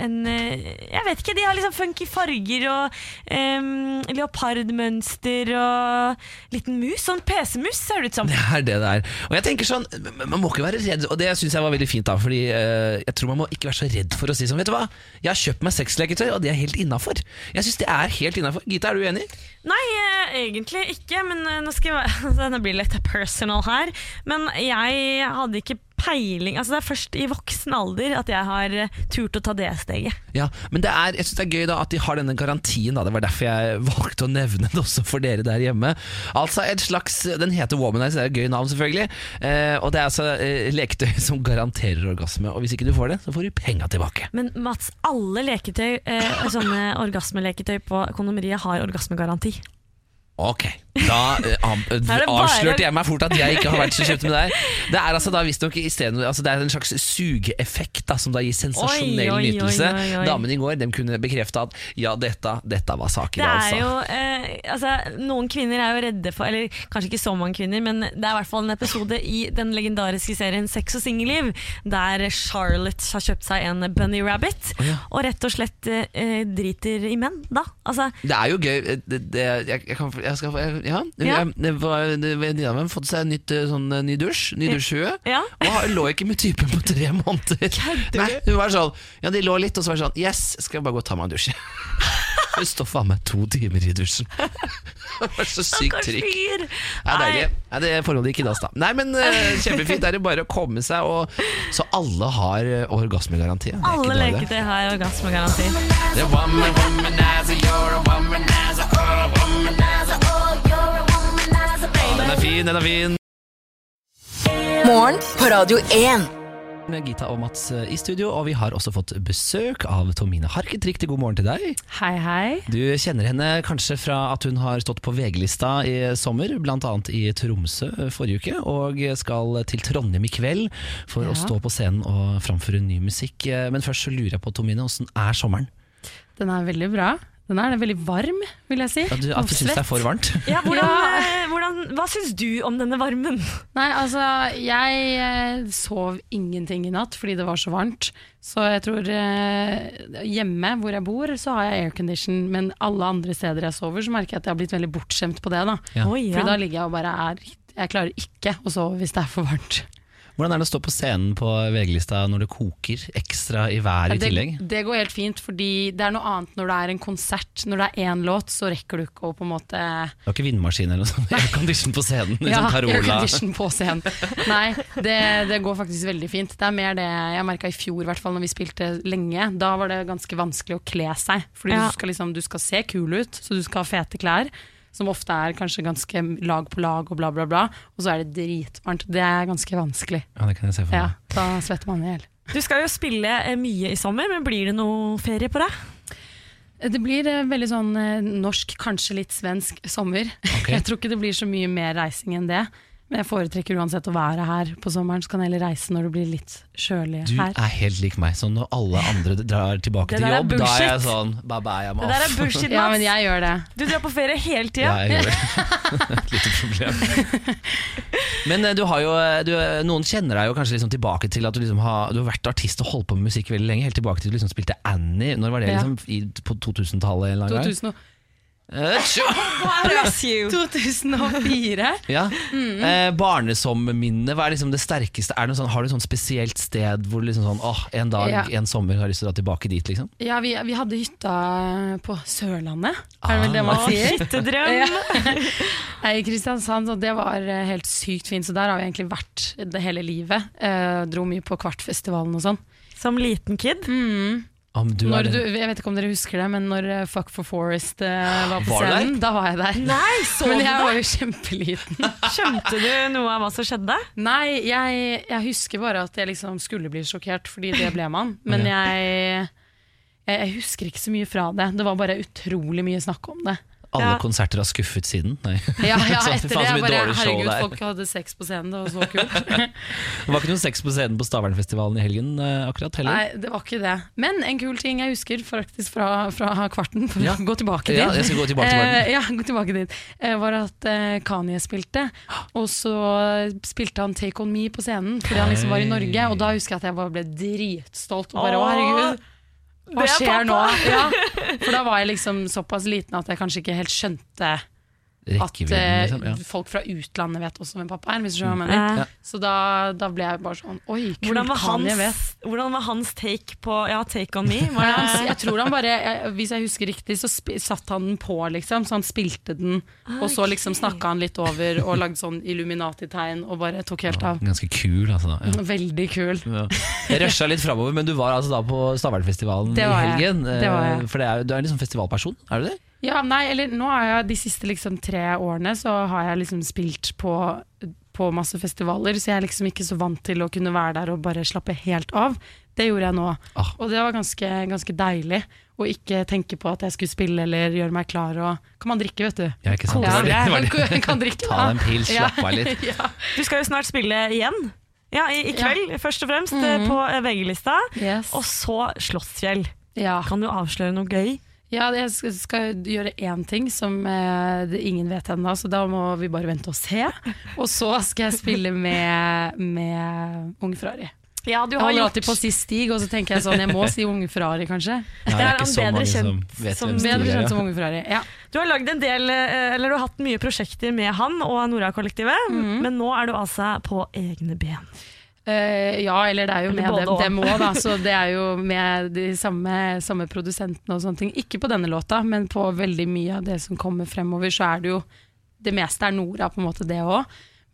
en eh, Jeg vet ikke, de har liksom funky farger og um, leopardmønster og liten mus. Sånn PC-mus ser det ut som. Det er det det er. Og jeg tenker sånn, Man må ikke være redd, og det syns jeg var veldig fint. da Fordi uh, jeg tror man må ikke være så redd for å si sånn Vet du hva, jeg har kjøpt meg sexleketøy, og det er helt innafor. Jeg syns det er helt innafor. Gita, er du enig? Nei, eh, egentlig ikke, men nå skal jeg Denne blir litt personal her. Men jeg hadde ikke peiling Altså Det er først i voksen alder at jeg har eh, turt å ta det steget. Ja, men det er, jeg synes det er gøy da at de har denne garantien. Da. Det var derfor jeg valgte å nevne det også for dere der hjemme. Altså et slags, Den heter Womanizer, det er et gøy navn selvfølgelig. Eh, og det er altså eh, leketøy som garanterer orgasme. Og hvis ikke du får det, så får du penga tilbake. Men Mats, alle leketøy, eh, sånne orgasmeleketøy på kondomeriet har orgasmegaranti. Ok, da bare- avslørte jeg meg fort at jeg ikke har vært så kjøpt med deg. Det er altså da visstnok altså det er en slags sugeeffekt da, som da gir sensasjonell Oi, nytelse. oi. Damene i går dem kunne bekrefte at ja, dette, dette var saken. Det altså. jo, eh, altså, Noen kvinner er jo redde for Eller kanskje ikke så mange kvinner, men det er i hvert fall en episode i den legendariske serien Sex og singelliv, der Charlotte har kjøpt seg en bunny rabbit, og rett og slett eh, driter i menn, da. Altså, Det er jo gøy. eh, Det, det, jeg, jeg kan, jeg skal, jeg, ja, Ja. Venninna mi har fått seg en nytt, eh, sånn, eh, ny dusj. Ny dusjhue. Ja. Og lå ikke med typen på tre måneder. Nei, hun var sånn Ja, de lå litt, og så var det sånn Yes, skal jeg bare gå og ta meg en dusj. Hun står faen meg to timer i dusjen. Det var så sykt trykk. Det Ja, deilig. Nei, det forholdet gikk i dass, da. Nei, men eh, kjempefint. Det er det bare å komme seg, og, så alle har orgasmegaranti. Er Alle leketøy har orgasmegaranti. Det er woman, as you're a woman oh, Den er fin, den er fin. Morgen på Radio 1. Med Gita og Mats eh, i studio, og vi har også fått besøk av Tomine Harket. Riktig god morgen til deg. Hei, hei. Du kjenner henne kanskje fra at hun har stått på VG-lista i sommer, bl.a. i Tromsø forrige uke, og skal til Trondheim i kveld for Ja. å stå på scenen og framføre ny musikk. Eh, Men først så lurer jeg på, Tomine, åssen er sommeren? Den er veldig bra. Den er veldig varm, vil jeg si. At du, at du syns det er for varmt? Ja, hvordan, Ja. eh, hvordan, hva syns du om denne varmen? Nei, altså, jeg eh, sov ingenting i natt fordi det var så varmt. Så jeg tror eh, hjemme hvor jeg bor, så har jeg aircondition, men alle andre steder jeg sover, så merker jeg at jeg har blitt veldig bortskjemt på det. da. Ja. Oi, ja. Fordi da ligger jeg og bare er Jeg klarer ikke å sove hvis det er for varmt. Hvordan er det å stå på scenen på VG-lista når det koker ekstra i været i tillegg? det går helt fint, fordi det er noe annet når det er en konsert. Når det er én låt, så rekker du ikke å på en måte Det var ikke vindmaskin eller noe sånt? Aircondition på scenen? Ja, Liksom Carola. aircondition på scenen. Nei, det, det går faktisk veldig fint. Det er mer det jeg merka i fjor, i hvert fall når vi spilte lenge. Da var det ganske vanskelig å kle seg. Fordi Ja. du, skal liksom, du skal se kul ut, så du skal ha fete klær. Som ofte er kanskje ganske lag på lag og bla, bla, bla. Og så er det dritvarmt. Det er ganske vanskelig. Ja, det kan jeg se for meg. Ja, da svetter man i hjel. Du skal jo spille eh, mye i sommer, men blir det noe ferie på deg? Det blir eh, veldig sånn eh, norsk, kanskje litt svensk sommer. Okay. Jeg tror ikke det blir så mye mer reising enn det. Men jeg foretrekker uansett å være her på sommeren, så kan jeg heller reise når det blir litt kjølig Du er helt lik meg. Så når alle andre drar tilbake til jobb, er jobb, da er jeg sånn bye bye, jeg må Det der er bullshit, Ja, men jeg gjør det. Du drar på ferie hele tida. Ja, jeg gjør det. Et lite problem. Men eh, du har jo eh, du, eh, noen kjenner deg jo kanskje liksom tilbake til at du, liksom har, du har vært artist og holdt på med musikk veldig lenge. Helt tilbake til du liksom spilte Annie. Når var det? Liksom i, På 2000-tallet? en eller annen gang? 2000 og- Eh, tjo! Bless you. 2004. Ja. Mm. Eh, Barnesomminne, hva er liksom det sterkeste? Er det sånn, har du et spesielt sted hvor liksom sånn åh, en dag, Ja. en sommer har lyst til å dra tilbake dit, liksom? Ja, vi, vi hadde hytta på Sørlandet, er det vel det man Ah. sier? Hyttedrøm. Ja. I Kristiansand, og det var eh, helt sykt fint. Så der har vi egentlig vært det hele livet. Eh, dro mye på Kvartfestivalen og sånn. Som liten kid. Mm. Om du er Når du, jeg vet ikke om dere husker det, men når eh, Fuck for Forest uh, var på Var scenen, scenen, da var jeg der. Nei, så Men jeg var jo kjempeliten. Skjønte du noe av hva som skjedde? Nei, jeg, jeg husker bare at jeg liksom skulle bli sjokkert, fordi det ble man. Men jeg, jeg, jeg husker ikke så mye fra det. Det var bare utrolig mye snakk om det. Alle Ja. konserter har skuffet siden? Nei. Ja, ja etter det. Jeg bare, herregud, folk hadde sex på scenen, det var så kult. Det var ikke noe sex på scenen på Stavernfestivalen i helgen eh, akkurat heller. Nei, det var ikke det. Men en kul ting jeg husker faktisk fra, fra kvarten, for Ja. å gå tilbake dit. Ja, jeg skal gå tilbake til Eh, ja, gå tilbake dit. Eh, var at Kanye spilte, og så spilte han Take On Me på scenen fordi han liksom var i Norge. Og da husker jeg at jeg bare ble dritstolt. Og bare, å herregud, hva er skjer nå? Ja, for da var jeg liksom såpass liten at jeg kanskje ikke helt skjønte at eh, liksom. Ja. folk fra utlandet vet også hvem pappa er. Hvis du skjønner hva jeg mener. Ja. Så da, da ble jeg bare sånn Oi, kult, Hvordan var, Kanye vet. hvordan var hans take på Ja, Take On Me? Var Nei, han, jeg tror han bare, jeg, Hvis jeg husker riktig, så sp satte han den på, liksom. Så han spilte den, og så liksom snakka han litt over og lagde sånn Illuminati-tegn og bare tok helt av. Ganske kul, altså. da. Ja. Veldig kul. Ja. Jeg rusha litt framover, men du var altså da på Stavernfestivalen i jeg. helgen. Det var jeg. eh, For det er, du er en liksom festivalperson, er du det? Ja, nei, eller nå har jeg de siste liksom tre årene så har jeg liksom spilt på, på masse festivaler, så jeg er liksom ikke så vant til å kunne være der og bare slappe helt av. Det gjorde jeg nå, Ah. og det var ganske, ganske deilig. Å ikke tenke på at jeg skulle spille eller gjøre meg klar. Og, kan man drikke, vet du. Ja, ikke sant? Ja, Det var det- det var det. kan, kan drikke, Ta en pils, slapp av litt. ja. du skal jo snart spille igjen. Ja, i, i kveld, først og fremst, eh, på eh, VG-lista. Yes. Og så Slottsfjell. ja. Kan du avsløre noe gøy? Ja, jeg skal, skal gjøre én ting som eh, ingen vet ennå, så da må vi bare vente og se. Og så skal jeg spille med, med Ung Ferrari. Ja, du Jeg holder alltid på å si Stig, og så tenker jeg sånn, jeg må si Unge Ferrari, kanskje. Nei, Det er ikke han så bedre mange som kjent vet som hvem Stig Bedre er, kjent ja. som Unge Ferrari. Ja. Du har lagd en del, eh, eller du har hatt mye prosjekter med han og Nora-kollektivet, Mhm. men nå er du altså på egne ben. Eh, ja, eller det er jo Eller med dem, dem òg, da. Så det er jo med de samme, samme produsentene og sånne ting. Ikke på denne låta, men på veldig mye av det som kommer fremover, så er det jo Det meste er Nora, på en måte, det òg.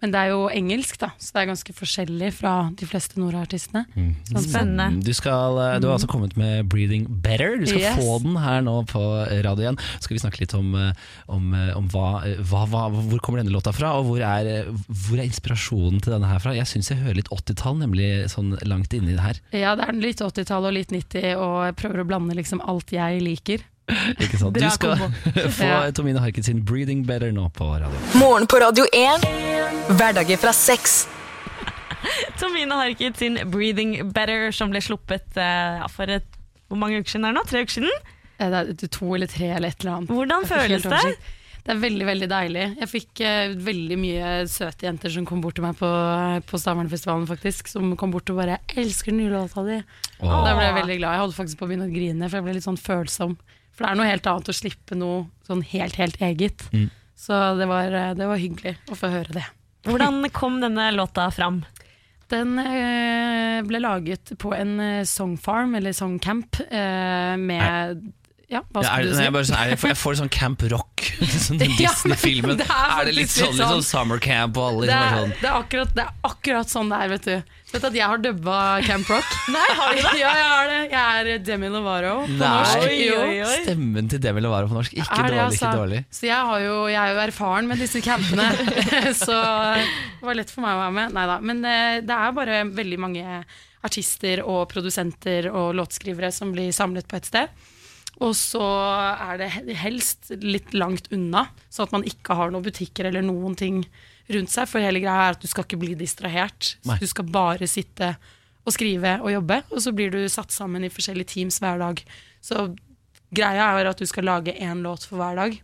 Men det er jo engelsk, da, så det er ganske forskjellig fra de fleste Nora-artistene. Sånn. Spennende. Du, skal, eh, du har altså kommet med 'Breathing Better'. Du skal Yes. få den her nå på radio igjen. Så skal vi snakke litt om, eh, om, eh, om hva, hva, hva, hvor kommer denne låta fra, og hvor er, hvor er inspirasjonen til denne her fra? Jeg syns jeg hører litt 80-tall, nemlig sånn langt inni det her. Ja, det er litt 80-tall og litt 90, og jeg prøver å blande liksom alt jeg liker. Ikke sant? Du skal kombo. få Ja. Tomine Harket sin 'Breathing Better' nå på radio. Morgen på Radio 1. Hverdager fra seks. Tomine Harket sin 'Breathing Better', som ble sluppet ja, for et, hvor mange uker siden er det nå? Tre uker siden? Eh, Det er to eller tre eller et eller annet. Hvordan føles det? Det er veldig veldig deilig. Jeg fikk uh, veldig mye søte jenter som kom bort til meg på, på Stavernfestivalen, faktisk. Som kom bort og bare 'Jeg elsker den nye låta di'. Da ble jeg veldig glad. Jeg holdt faktisk på å begynne å grine, for jeg ble litt sånn følsom. For det er noe helt annet å slippe noe sånn helt, helt eget. Mm. Så det var, eh, det var hyggelig å få høre det. Hvordan kom denne låta fram? Den eh, ble laget på en eh, songfarm, eller songcamp, med med Ja, hva Ja, er, du nei, si? jeg, sånn- jeg, får, jeg får sånn Camp Rock, sånn Disney-filmen. ja, er er, det litt sånn, litt sånn sånn. Summer Camp og alle Det liksom er sånn det, er akkurat, det er akkurat sånn det er, vet du. Vet du at jeg har dubba Camp Rock? Nei, har du det? Ja, jeg har det. Jeg er Demi Lovaro på norsk. Oi, oi, oi. stemmen til Demi Lovaro på norsk. Ikke dårlig, altså? ikke dårlig. Så jeg, har jo, jeg er jo erfaren med disse campene, så det var lett for meg å være med. Neida. Men eh, det er bare veldig mange artister og produsenter og låtskrivere som blir samlet på et sted. Og så er det helst litt langt unna, så at man ikke har noen butikker eller noen ting rundt seg. For hele greia er at du skal ikke bli distrahert. Nei. Du skal bare sitte og skrive og jobbe, og så blir du satt sammen i forskjellige teams hver dag. Så greia er at du skal lage én låt for hver dag.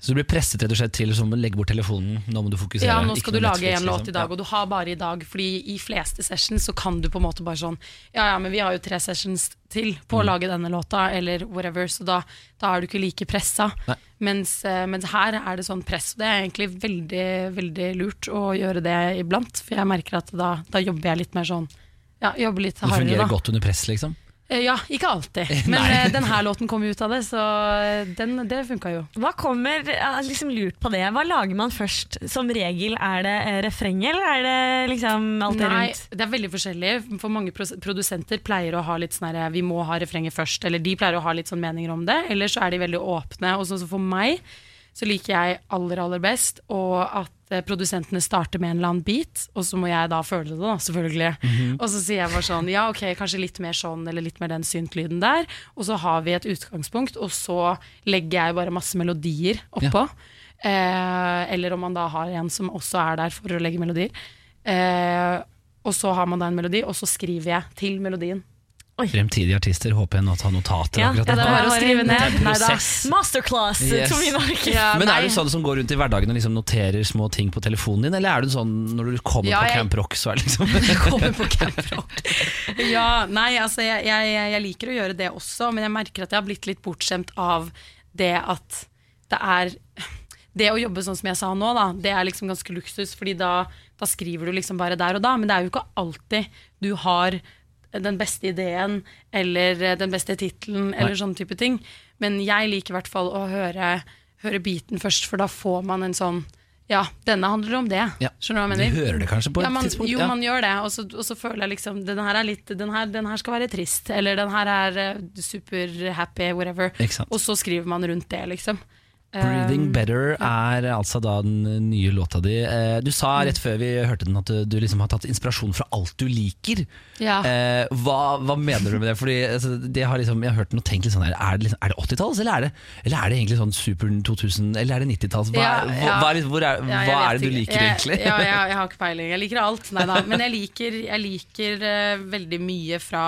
Så du blir presset rett og slett til som å legge bort telefonen, nå må du fokusere. Ja, nå skal du lage én en låt liksom. i dag, og du har bare i dag. Fordi i fleste sessions så kan du på en måte bare sånn Ja, ja, men vi har jo tre sessions til på Mm. å lage denne låta, eller whatever, så da, da er du ikke like pressa. Mens, eh, mens her er det sånn press. Og det er egentlig veldig, veldig lurt å gjøre det iblant, for jeg merker at da, da jobber jeg litt mer sånn Ja, jobber litt Du hardere, fungerer da. godt under press, liksom? Eh, Ja, ikke alltid. Men Nei. eh, den her låten kom ut av det, så eh, den, det funka jo. Hva kommer, liksom lurt på det, hva lager man først? Som regel, er det eh, refrenget, eller er det liksom alt det rundt? Nei, det er veldig forskjellig. For mange produsenter pleier å ha litt sånn her, vi må ha refrenget først, eller de pleier å ha litt sånn meninger om det. Eller så er de veldig åpne. Og sånn som for meg, så liker jeg aller, aller best og at eh, produsentene starter med en eller annen beat, og så må jeg da føle det, da, selvfølgelig. Og så sier jeg bare sånn Ja, ok, kanskje litt mer sånn, eller litt mer den syntlyden der. Og så har vi et utgangspunkt, og så legger jeg bare masse melodier oppå. Eh, eller om man da har en som også er der for å legge melodier. Eh, og så har man da en melodi, og så skriver jeg til melodien. Fremtidige artister håper jeg nå tar notater Ja, akkurat Ja, det er bare å skrive ned. Det er Nei. Masterclass, Yes. Ja, Men er du sånn som går rundt i hverdagen og liksom noterer små ting på telefonen din, eller er du sånn når du kommer Ja, på Camp Rock, så er det liksom kommer på Camp Rock. Ja, nei, altså jeg, jeg, jeg liker å gjøre det også, men jeg merker at jeg har blitt litt bortskjemt av det at det er Det å jobbe sånn som jeg sa nå, da, det er liksom ganske luksus, fordi da, da skriver du liksom bare der og da, men det er jo ikke alltid du har den beste ideen eller eh, den beste tittelen eller sånne type ting. Men jeg liker i hvert fall å høre, høre beaten først, for da får man en sånn Ja, denne handler om det. Ja, Skjønner du hva jeg mener? Du hører det kanskje på et ja, man, tidspunkt? Jo, ja. man gjør det, og så, og så føler jeg liksom Den her er litt Den her, den her skal være trist, eller den her er eh, super happy, whatever. Og så skriver man rundt det, liksom. Breathing Um, Better er altså da den nye låta di. Eh, Du sa rett før vi hørte den at du, liksom har tatt inspirasjon fra alt du liker. Ja. Eh, hva, hva mener du med det? Fordi altså, det har liksom, Jeg har hørt den og tenkt litt sånn Er det, liksom, det 80-talls, eller, er det- eller er det egentlig sånn Super 2000, eller er det 90-talls? Hva, Ja, ja. hva, hva er det du liker, jeg, egentlig? Ja, jeg, jeg har ikke peiling. Jeg liker alt. Nei da. Men jeg liker, jeg liker uh, veldig mye fra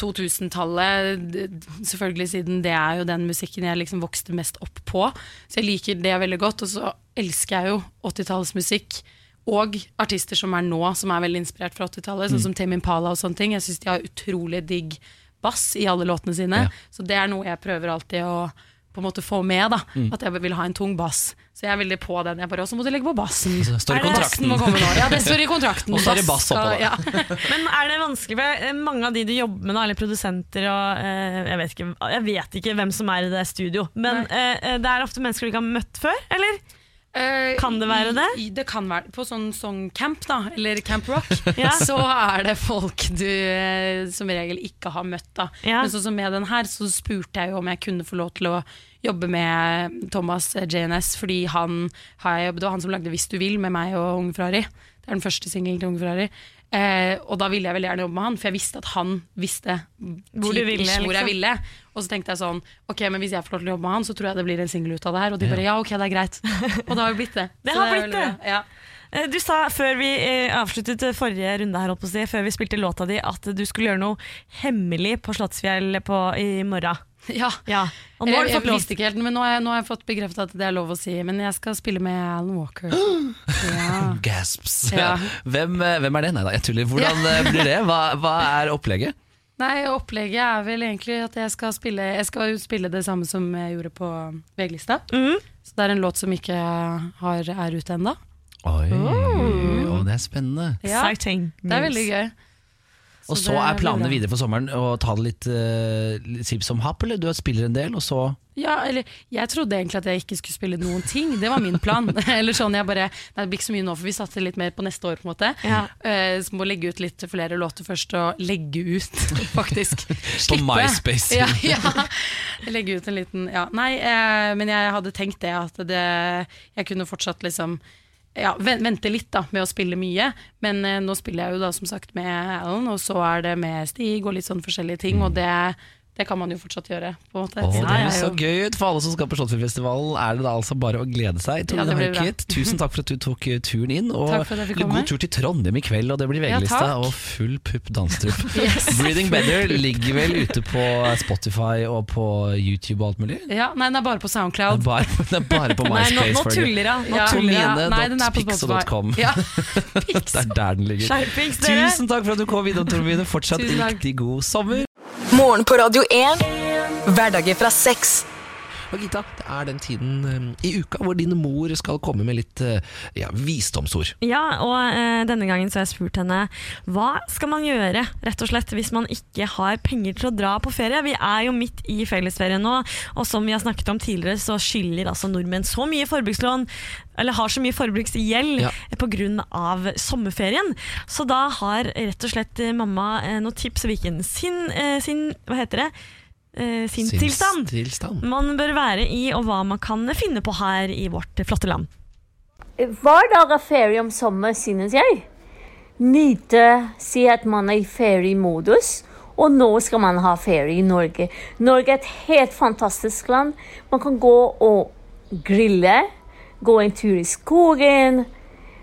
2000-tallet. Selvfølgelig siden det er jo den musikken jeg liksom vokste mest opp på. Så jeg liker det veldig godt. Og så elsker jeg jo 80-tallsmusikk. Og artister som er nå, som er veldig inspirert fra 80-tallet. Sånn som Tame Impala og sånne ting. Jeg syns de har utrolig digg bass i alle låtene sine. Ja. Så det er noe jeg prøver alltid å på en måte få med. da At jeg vil ha en tung bass. Så jeg er veldig på den. Jeg bare, Og så må du legge på bassen. Så står i kontrakten. Ja, det står i kontrakten. Og så er det bass oppå Ja. Men er det vanskelig for eh, mange av de du jobber med, eller produsenter og eh, jeg, vet ikke, jeg vet ikke hvem som er i det studio, men eh, eh, det er ofte mennesker du ikke har møtt før, eller? Eh, Kan det være det? I, det kan være På sånn songcamp, da, eller Camp Rock, Ja. så er det folk du eh, som regel ikke har møtt. da Ja. Men sånn som med den her, så spurte jeg jo om jeg kunne få lov til å jobbe med Thomas eh, JNS, fordi han har jeg jobbet, var han som lagde 'Hvis du vil' med meg og Unge Ferrari. Det er den første singelen til Unge Ferrari. Eh, og da ville jeg veldig gjerne jobbe med han, for jeg visste at han visste Hvor du ville, liksom. hvor jeg liksom. ville. Og så tenkte jeg sånn Ok, men hvis jeg får lov til å jobbe med han, så tror jeg det blir en singel ut av det her. Og de bare ja, ok, det er greit. Og det har jo blitt det. Det har det blitt det. Ja. Eh, Du sa før vi eh, avsluttet forrige runde her, holdt på å si, før vi spilte låta di, at du skulle gjøre noe hemmelig på Slottsfjell på, i morgen. ja. Ja. Og nå jeg, har du jeg fått visste ikke helt, men nå har, jeg, nå har jeg fått bekreftet at det er lov å si. Men jeg skal spille med Alan Walker. Ja. Gasps. Ja. Hvem, eh, hvem er det? Nei da, jeg tuller. Hvordan blir det? Hva, hva er opplegget? Nei, opplegget er vel egentlig at jeg skal spille Jeg skal jo spille det samme som jeg gjorde på VG-lista. Mm. Så det er en låt som ikke har, er ute ennå. Oi, å, det er spennende. Ja, Exciting. det er veldig gøy. Og så så er planene videre for sommeren å ta det litt, uh, sipp som happ, eller du spiller en del, og så Ja, eller jeg trodde egentlig at jeg ikke skulle spille noen ting. Det var min plan. eller sånn, jeg bare, nei, Det blir ikke så mye nå, for vi satser litt mer på neste år. på en måte Ja. Uh, Så må legge ut litt flere låter først, og legge ut, faktisk. Slippe. MySpace. Ja, ja. Legge ut en liten Ja, nei, uh, men jeg hadde tenkt det, at det, jeg kunne fortsatt liksom ja, vente litt da med å spille mye, men eh, nå spiller jeg jo da som sagt med Alan, og så er det med Stig og litt sånn forskjellige ting, og det, det kan man jo fortsatt gjøre. på en måte. Åh, det er høres så gøy ut! For alle som skal på Slottsfjellfestivalen, er det da altså bare å glede seg. Ja, det blir bra. Tusen takk for at du tok eh, turen inn. Og god tur til Trondheim i kveld, og det blir VG-lista Ja, og full pupp danstrup. Yes. Breathing Better ligger vel ute på Spotify og på YouTube og alt mulig? Ja, nei, den er bare på Det er SoundCloud. bare, det er bare på nå, MySpace. nå tuller hun. Nå Ja. tuller hun. Den er. Ja. Det er der den ligger. Skjerpings! Tusen takk for at du kom innom, Tormine. Fortsatt riktig god sommer. Morgen på Radio 1. Hverdager fra seks. Og Gita, det er den tiden eh, i uka hvor din mor skal komme med litt eh, ja, visdomsord. Ja, og eh, denne gangen så har jeg spurt henne hva skal man gjøre rett og slett hvis man ikke har penger til å dra på ferie. Vi er jo midt i fellesferien nå, og som vi har snakket om tidligere, så skylder altså nordmenn så mye forbrukslån, eller har så mye forbruksgjeld Ja. av sommerferien. Så da har rett og slett eh, mamma eh, noen tips hvilken sin, sin Hva heter det? Eh, sin tilstand Tilstand. man bør være i, og hva man kan finne på her i vårt flotte land. hver dag er ferie om sommer, synes jeg. Nyte, si at man er i feriemodus. Og nå skal man ha ferie i Norge. Norge er et helt fantastisk land. Man kan gå og grille, gå en tur i skogen.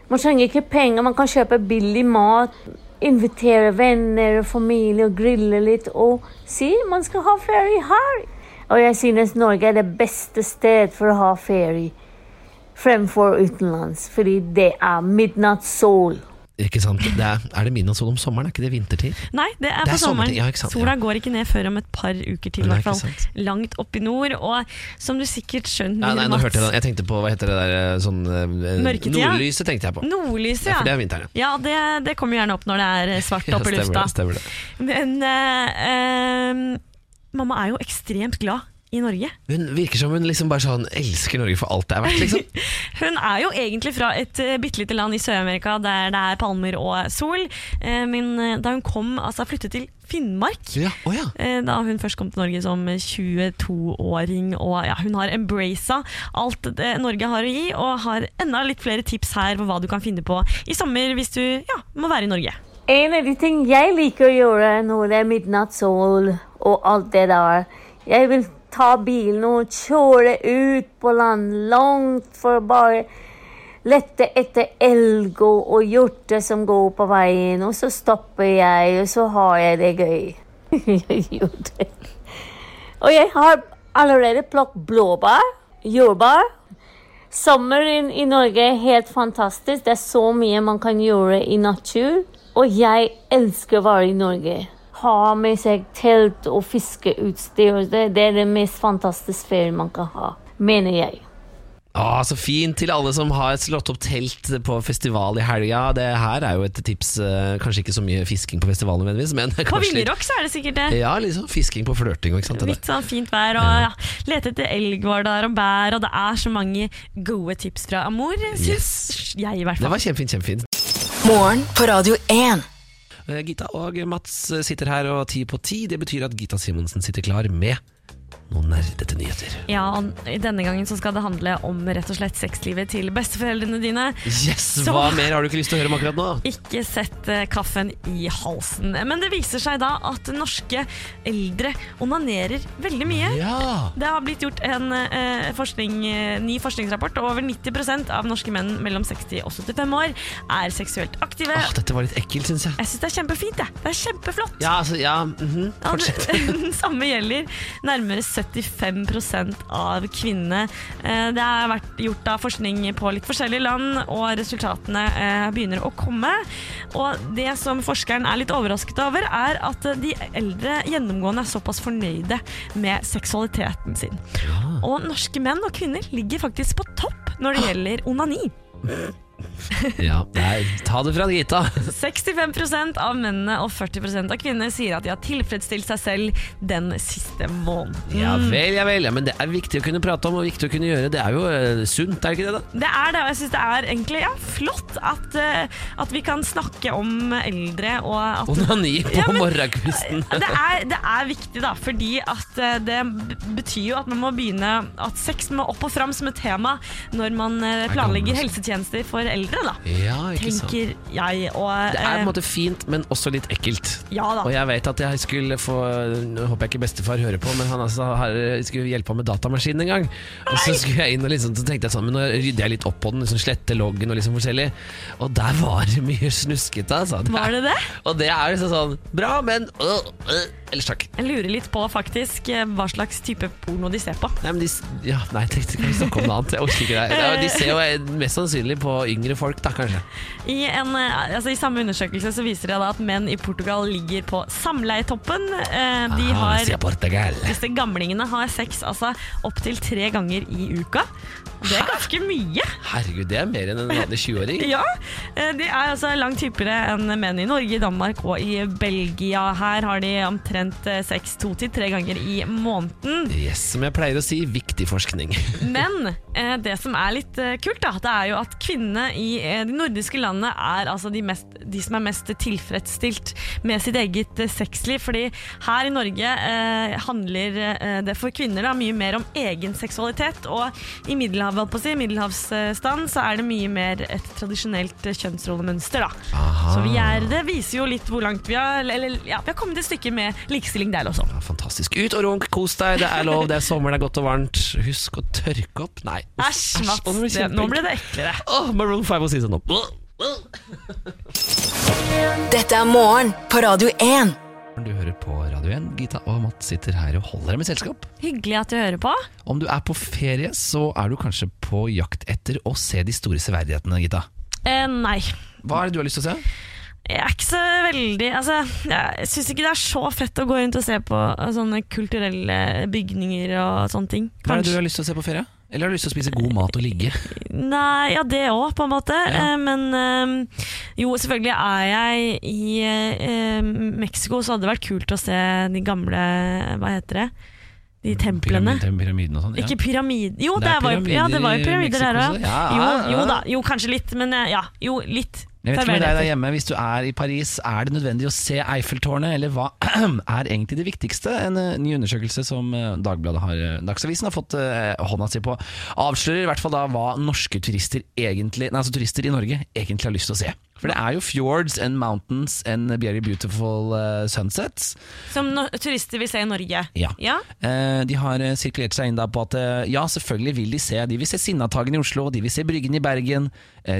Man trenger ikke penger, man kan kjøpe billig mat. Invitere venner og familie og grille litt og si man skal ha ferie her. Og jeg synes Norge er det beste sted for å ha ferie fremfor utenlands, fordi det er midnatt sol. Ikke sant? Det er, er det midnattssol om sommeren, er ikke det vintertid? Nei, det er Det er på sommeren. ja, Sola ja. går ikke ned før om et par uker til, i hvert fall. Langt opp i nord. Og som du sikkert skjønner, ja, nei, nå hørte jeg. Jeg tenkte på hva heter det der eh, sånn eh, Mørketida? Nordlyset tenkte jeg på. Nordlyset, Ja, for det er vinteren, ja. det, det kommer gjerne opp når det er svart Ja, oppe i stemmer lufta. det, stemmer det. Men eh, eh, mamma er jo ekstremt glad i Norge. Hun virker som hun liksom bare sånn elsker Norge for alt det er verdt, liksom. Hun er jo egentlig fra et uh, bitte lite land i Sør-Amerika der det er palmer og sol. Eh, men eh, da hun kom, altså flyttet til Finnmark Ja, Oh, ja. eh, Da hun først kom til Norge som 22-åring, og ja, hun har embracet alt det Norge har å gi, og har enda litt flere tips her på hva du kan finne på i sommer hvis du ja, må være i Norge. En av de ting jeg liker å gjøre når det er midnattssol og alt det der Jeg vil ta bilen og kjøre ut på land langt for å bare lette etter elg og, hjorter som går på veien, og så stopper jeg, og så har jeg det gøy. Og jeg har allerede plukket blåbær, jordbær. Sommeren i Norge er helt fantastisk. Det er så mye man kan gjøre i natur. Og jeg elsker å være i Norge. Ha med seg telt og fiskeutstyr. Det, det er det mest fantastiske ferien man kan ha, mener jeg. Å, så fint til alle som har slått opp telt på festival i helga. Det her er jo et tips. eh, Kanskje ikke så mye fisking på festivalen nødvendigvis, men På Vinjerock så er det sikkert det. ja, liksom fisking på flørting ikke sant. Litt sånn fint vær, og ja, lete etter elg var der, og bær, og det er så mange gode tips fra Amor, syns Yes. jeg i hvert fall. Det var kjempefint, kjempefint. Morgen på Radio 1. Eh, Gita og Mats sitter her og ti på ti. Det betyr at Gita Simonsen sitter klar med noen nerdete nyheter. Ja, og Denne gangen så skal det handle om rett og slett sexlivet til besteforeldrene dine. Yes, Så- Hva mer har du ikke lyst til å høre om akkurat nå? Ikke sett eh, kaffen i halsen. Men det viser seg da at norske eldre onanerer veldig mye. Ja Det har blitt gjort en eh, forskning, eh, ny forskningsrapport, og over 90% av norske menn mellom 60 og 75 år er seksuelt aktive. Åh, Dette var litt ekkelt, syns jeg. Jeg syns det er kjempefint. Det, Det er kjempeflott. Ja, altså, ja, mm -hmm. fortsett. Ja, det samme gjelder nærmere 75 av kvinnene. Eh, Det har vært gjort da forskning på litt forskjellige land, og resultatene eh, begynner å komme. Og det som forskeren er litt overrasket over, er at de eldre gjennomgående er såpass fornøyde med seksualiteten sin. Og norske menn og kvinner ligger faktisk på topp når det gjelder onani. Ja, nei, ta det fra Gita. 65% av mennene og 40% av kvinnene sier at de har tilfredsstilt seg selv den siste måneden. Ja vel, ja vel. Ja, men det er viktig å kunne prate om og viktig å kunne gjøre. Det er jo uh, sunt, er det ikke det? da? Det er det, og jeg syns det er egentlig ja, flott at, uh, at vi kan snakke om eldre og at Onani på Ja, men- morgenkvisten. det er, det er viktig, da, fordi at uh, det betyr jo at man må begynne At sex må opp og fram som et tema når man eh, planlegger helsetjenester for eldre, da. Ja, ikke sant. Tenker jeg. Og, Det er på eh, en måte fint, men også litt ekkelt. Ja da. Og jeg vet at jeg skulle få Nå håper jeg ikke bestefar hører på, men han altså har, skulle hjelpe ham med datamaskinen en gang. Og så skulle jeg inn og liksom, så tenkte jeg sånn Men nå rydder jeg litt opp på den, liksom slette loggen og liksom forskjellig. Og der var det mye snuskete, altså. Var det det? Og det er liksom sånn Bra, men øh, øh, Ellers takk. Jeg lurer litt på faktisk eh, hva slags type porno de ser på. Nei, men de, ja, nei, tenkte kan vi snakke om noe annet. Jeg orker ikke det. Ja, De ser jo eh, mest sannsynlig på yngre folk, da, kanskje. I, en, eh, altså, I samme undersøkelse så viser det da at menn i Portugal ligger på samleietoppen. De Ah, har Portugal. Disse gamlingene har sex altså opptil tre ganger i uka. Det er ganske mye. Herregud, det er mer enn en vanlig 20-åring. Ja, De er altså langt hyppigere enn menn i Norge, Danmark og i Belgia. Her har de omtrent omtrent eh, seks, to til tre ganger i måneden. Yes, som jeg pleier å si, viktig forskning. Men eh, det som er litt eh, kult, da, det er jo at kvinnene i de nordiske landene er altså de, mest, de som er mest tilfredsstilt med sitt eget sexliv. Fordi her i Norge eh, handler det for kvinner da, mye mer om egen seksualitet. Og i Middelhavet, på å si, middelhavsstand, så er det mye mer et tradisjonelt kjønnsrollemønster. da. Så vi er, det viser jo litt hvor langt vi har, eller, ja, vi har kommet et stykke med likestilling der også. Ja, fantastisk. Ut og runk, kos deg, det er lov, det er sommer, det er godt og varmt. Husk å tørke opp. Nei. Æsj, Mats. Nå ble det eklere. Oh, Maroon 5 og Season Up. Dette er morgen på Radio 1. Du hører på Radio 1. Gita og Matt sitter her og holder deg med selskap. Hyggelig at du hører på. Om du er på ferie, så er du kanskje på jakt etter å se de store severdighetene, Gita. Eh, nei. Hva er det du har lyst til å se? Jeg er ikke så veldig Altså, jeg syns ikke det er så fett å gå rundt og se på eh, sånne kulturelle bygninger og sånne ting. Hva er det du har lyst til å se på ferie? Eller har du lyst til å spise god mat og ligge? Nei, ja det òg, på en måte. Ja. Eh, men eh, jo, selvfølgelig er jeg i eh, Mexico, så hadde det vært kult å se de gamle Hva heter det? De templene. Pyramid- Pyramiden og sånn? Ja. Ikke pyramid... Jo, Det det var jo, ja, det var jo pyramider der òg. Ja, Jo, jo da. Jo, kanskje litt, men eh, ja. Jo, litt. Jeg vet ikke med deg der hjemme, Hvis du er i Paris, er det nødvendig å se Eiffeltårnet, eller hva er egentlig det viktigste? En eh, ny undersøkelse som eh, Dagbladet har, eh, Dagsavisen har fått hånda si på, avslører i hvert fall da hva norske turister egentlig, nei, altså turister i Norge egentlig har lyst til å se. For det er jo fjords and mountains and very beautiful uh, sunsets. Som no turister vil se i Norge. Ja. ja? Uh, De har uh, sirkulert seg inn da på at ja, selvfølgelig vil de se De vil se Sinnataggen i Oslo, de vil se Bryggen i Bergen,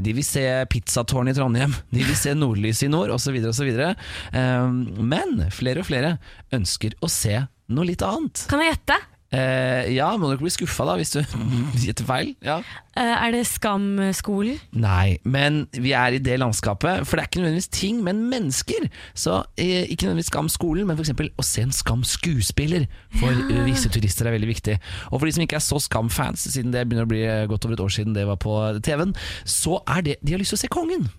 de vil se pizzatårn i Trondheim, de vil se Nordlys i nord, osv. osv. Men flere og flere ønsker å se noe litt annet. Kan jeg gjette? Eh, ja, må du ikke bli skuffa da hvis du gjetter feil. Ja. Eh, er det Skam-skolen? Nei, men vi er i det landskapet, for det er ikke nødvendigvis ting, men mennesker. Så eh, ikke nødvendigvis Skam skolen, men f.eks. å se en Skam skuespiller for ja. visse turister er veldig viktig. Og for de som ikke er så Skam-fans, siden det begynner å bli godt over et år siden det var på TV-en, så er det De har lyst til å se kongen.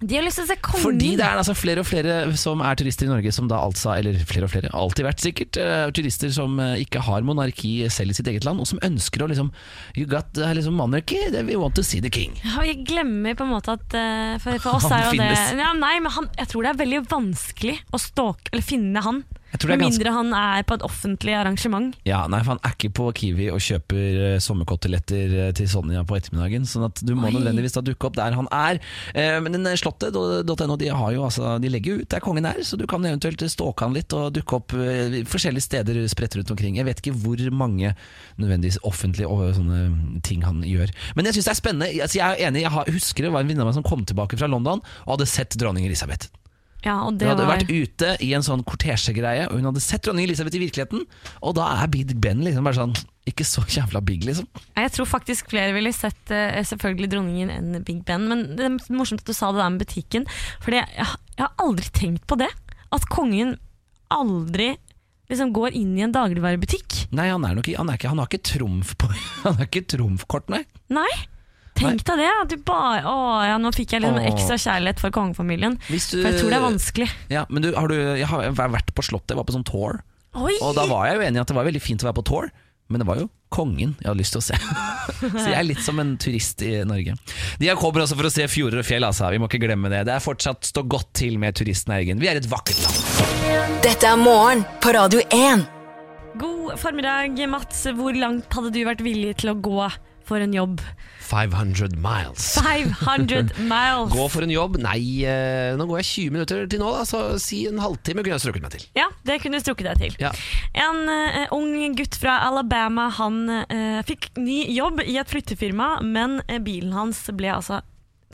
De har lyst til å se kongen. Fordi det er altså flere og flere som er turister i Norge, som da altså, eller flere og flere, alltid vært sikkert, uh, turister som eh, ikke har monarki selv i sitt eget land, og som ønsker å liksom You got uh, liksom monarchy, we want to see the king. Ja, jeg glemmer på en måte at uh, for, for oss Han er jo finnes. det ja, Nei, men han, jeg tror det er veldig vanskelig å eller finne han. Med mindre han er på et offentlig arrangement. Ja, nei, for han er ikke på Kiwi og kjøper uh, sommerkoteletter eh, til Sonja på ettermiddagen, sånn at du må Oi. nødvendigvis da dukke opp der han er. Uh, men slottet.no, de altså, de legger jo ut der kongen er, så du kan eventuelt stalke han litt og dukke opp forskjellige steder spredt rundt omkring. Jeg vet ikke hvor mange nødvendigvis offentlige og sånne ting han gjør. Men jeg syns det er spennende. Altså, jeg er enig, jeg har, husker det var en venninne av meg som kom tilbake fra London og hadde sett dronning Elisabeth. Ja, og Hun hadde var vært ute i en sånn kortesjegreie, og hun hadde sett dronning Elisabeth i virkeligheten. Og da er Big Ben liksom bare sånn Ikke så jævla big, liksom. Jeg tror faktisk flere ville sett eh, selvfølgelig dronningen enn Big Ben. Men det er morsomt at du sa det der med butikken. For jeg, jeg har aldri tenkt på det. At kongen aldri liksom går inn i en dagligvarebutikk. Nei, han er nok ikke Han, er ikke, han har ikke trumf på Han har ikke trumfkort, nei. Nei. Tenk deg det. Du bare, å, ja, nå fikk jeg litt Åh. ekstra kjærlighet for kongefamilien. Hvis du- For jeg tror det er vanskelig. Ja, men du, har du Jeg har vært på Slottet, jeg var på sånn tour. Oi! Og da var jeg jo enig i at det var veldig fint å være på tour. Men det var jo kongen jeg hadde lyst til å se. Så jeg er litt som en turist i Norge. De her kommer også for å se fjorder og fjell, altså. Vi må ikke glemme det. Det er fortsatt stå godt til med turistnæringen. Vi er et vakkert land. Dette er morgen på Radio 1. God formiddag, Mats. Hvor langt hadde du vært villig til å gå for en jobb? 500 miles. 500 miles. Gå for en jobb? Nei, eh, nå går jeg 20 minutter til nå, da, så si en halvtime kunne jeg strukket meg til. Ja, det kunne du strukket deg til. Ja. En eh, ung gutt fra Alabama Han eh, fikk ny jobb i et flyttefirma, men bilen hans ble altså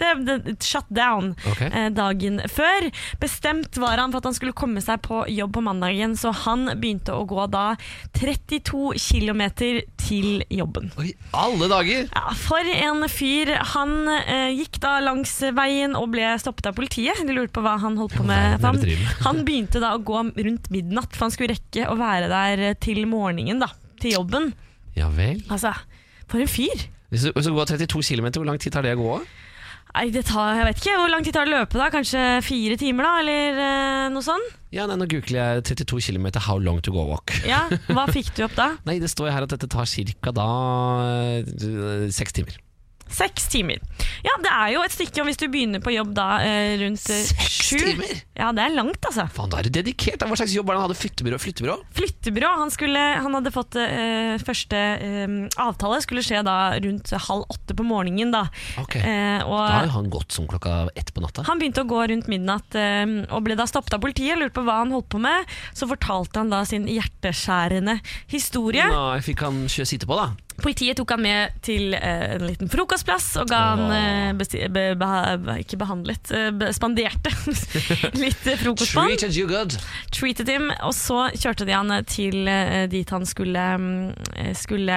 det, det, shut down Ok. eh, dagen før. Bestemt var han for at han skulle komme seg på jobb på mandagen, så han begynte å gå da 32 km til jobben. Oi, alle dager! Ja, for en fyr. Han eh, gikk da langs veien og ble stoppet av politiet. De lurte på hva han holdt på med. Han, han begynte da å gå rundt midnatt, for han skulle rekke å være der til morgenen, da. Til jobben. Ja vel. Altså, for en fyr. Hvis du, hvis du går 32 km, hvor lang tid tar det å gå? Nei, det tar, jeg vet ikke. Hvor lang tid tar det å løpe? da? Kanskje fire timer, da? Eller eh, noe sånt? Ja, nei, Nå googler jeg 32 km how long to go walk. Ja, Hva fikk du opp da? Nei, Det står her at dette tar ca. da eh, seks timer. Seks timer. Ja, det er jo et stykke om hvis du begynner på jobb da eh, rundt eh, Seks sju. timer? Ja, det er langt, altså. Faen, da er du dedikert. da. Hva slags jobb var det han hadde? Flyttebyrå? Flyttebyrå? Flyttebyrå. Han, skulle, han hadde fått eh, første eh, avtale, skulle skje da rundt halv åtte på morgenen. da. Ok. Eh, og Da har jo han gått som klokka ett på natta. Han begynte å gå rundt midnatt eh, og ble da stoppet av politiet. Lurte på hva han holdt på med. Så fortalte han da sin hjerteskjærende historie. Nei, fikk han kjø sitte på, da? Politiet tok han med til eh, en liten frokostplass og ga han eh, be be Ikke behandlet, eh, be spanderte litt frokost på. Treated you good. Treated him, og så kjørte de han til dit han skulle, skulle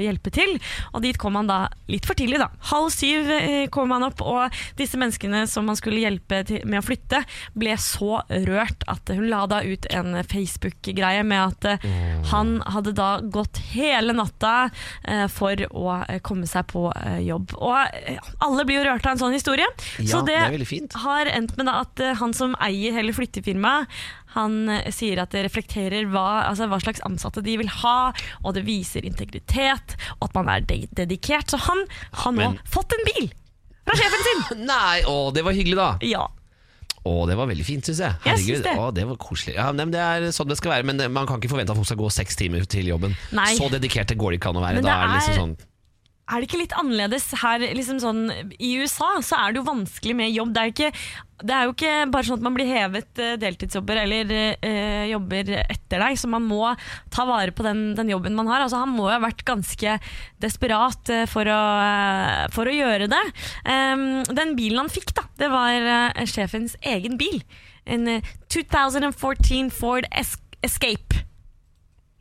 hjelpe til. Og dit kom han da litt for tidlig, da. Halv syv kom han opp, og disse menneskene som han skulle hjelpe til, med å flytte, ble så rørt at hun la da ut en Facebook-greie med at han hadde da gått hele natta eh, for å eh, komme seg på eh, jobb. Og alle blir jo rørt av en sånn historie. Ja, så det, det har endt med at han som eier hele flyttefirmaet, han sier at det reflekterer hva, altså hva slags ansatte de vil ha, og det viser integritet, og at man er de dedikert. Så han har nå fått en bil fra sjefen sin! Nei, å, det var hyggelig, da. Ja. Å, det var veldig fint, syns jeg. Jeg synes det. Å, det var koselig. Ja, nei, men det er sånn det skal være, men det, man kan ikke forvente at folk skal gå seks timer til jobben. Nei. Så dedikerte går det ikke an å være. Men Da det er liksom er- sånn Er det ikke litt annerledes her liksom sånn, I USA så er det jo vanskelig med jobb. Det er, ikke, det er jo ikke bare sånn at man blir hevet eh, deltidsjobber eller øh, jobber etter deg, så man må ta vare på den, den jobben man har. Altså, han må jo ha vært ganske desperat eh, for, å, for å gjøre det. Um, den bilen han fikk, da, det var eh, sjefens egen bil. En eh, 2014 Ford es Escape.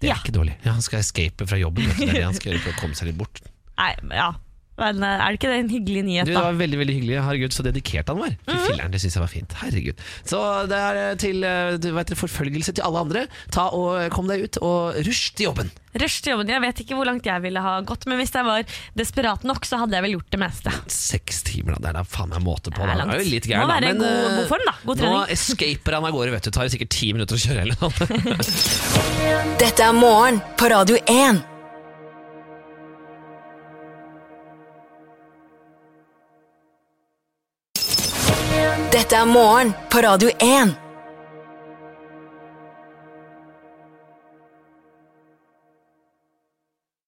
Det er Ja. ikke dårlig. Ja, han skal escape fra jobben. Det er det han skal gjøre for å komme seg litt bort. Nei, ja. Men eh, er det ikke det en hyggelig nyhet, Du, det da? var veldig veldig hyggelig. Herregud, så dedikert han var. Fy Mhm. filleren, det syns jeg var fint. Herregud. Så det er eh, til eh, du vet, forfølgelse til alle andre. Ta og Kom deg ut, og rusj til jobben. Rush til jobben. Jeg vet ikke hvor langt jeg ville ha gått, men hvis jeg var desperat nok, så hadde jeg vel gjort det meste. Seks timer, da. Det er da faen meg måte på. Det er langt. Det er jo litt Må gæren, da. være i god- god form, da. God trening. nå escaper han av gårde, vet du. Tar sikkert ti minutter å kjøre eller noe. Dette er morgen på Radio 1. Dette er morgen på Radio 1.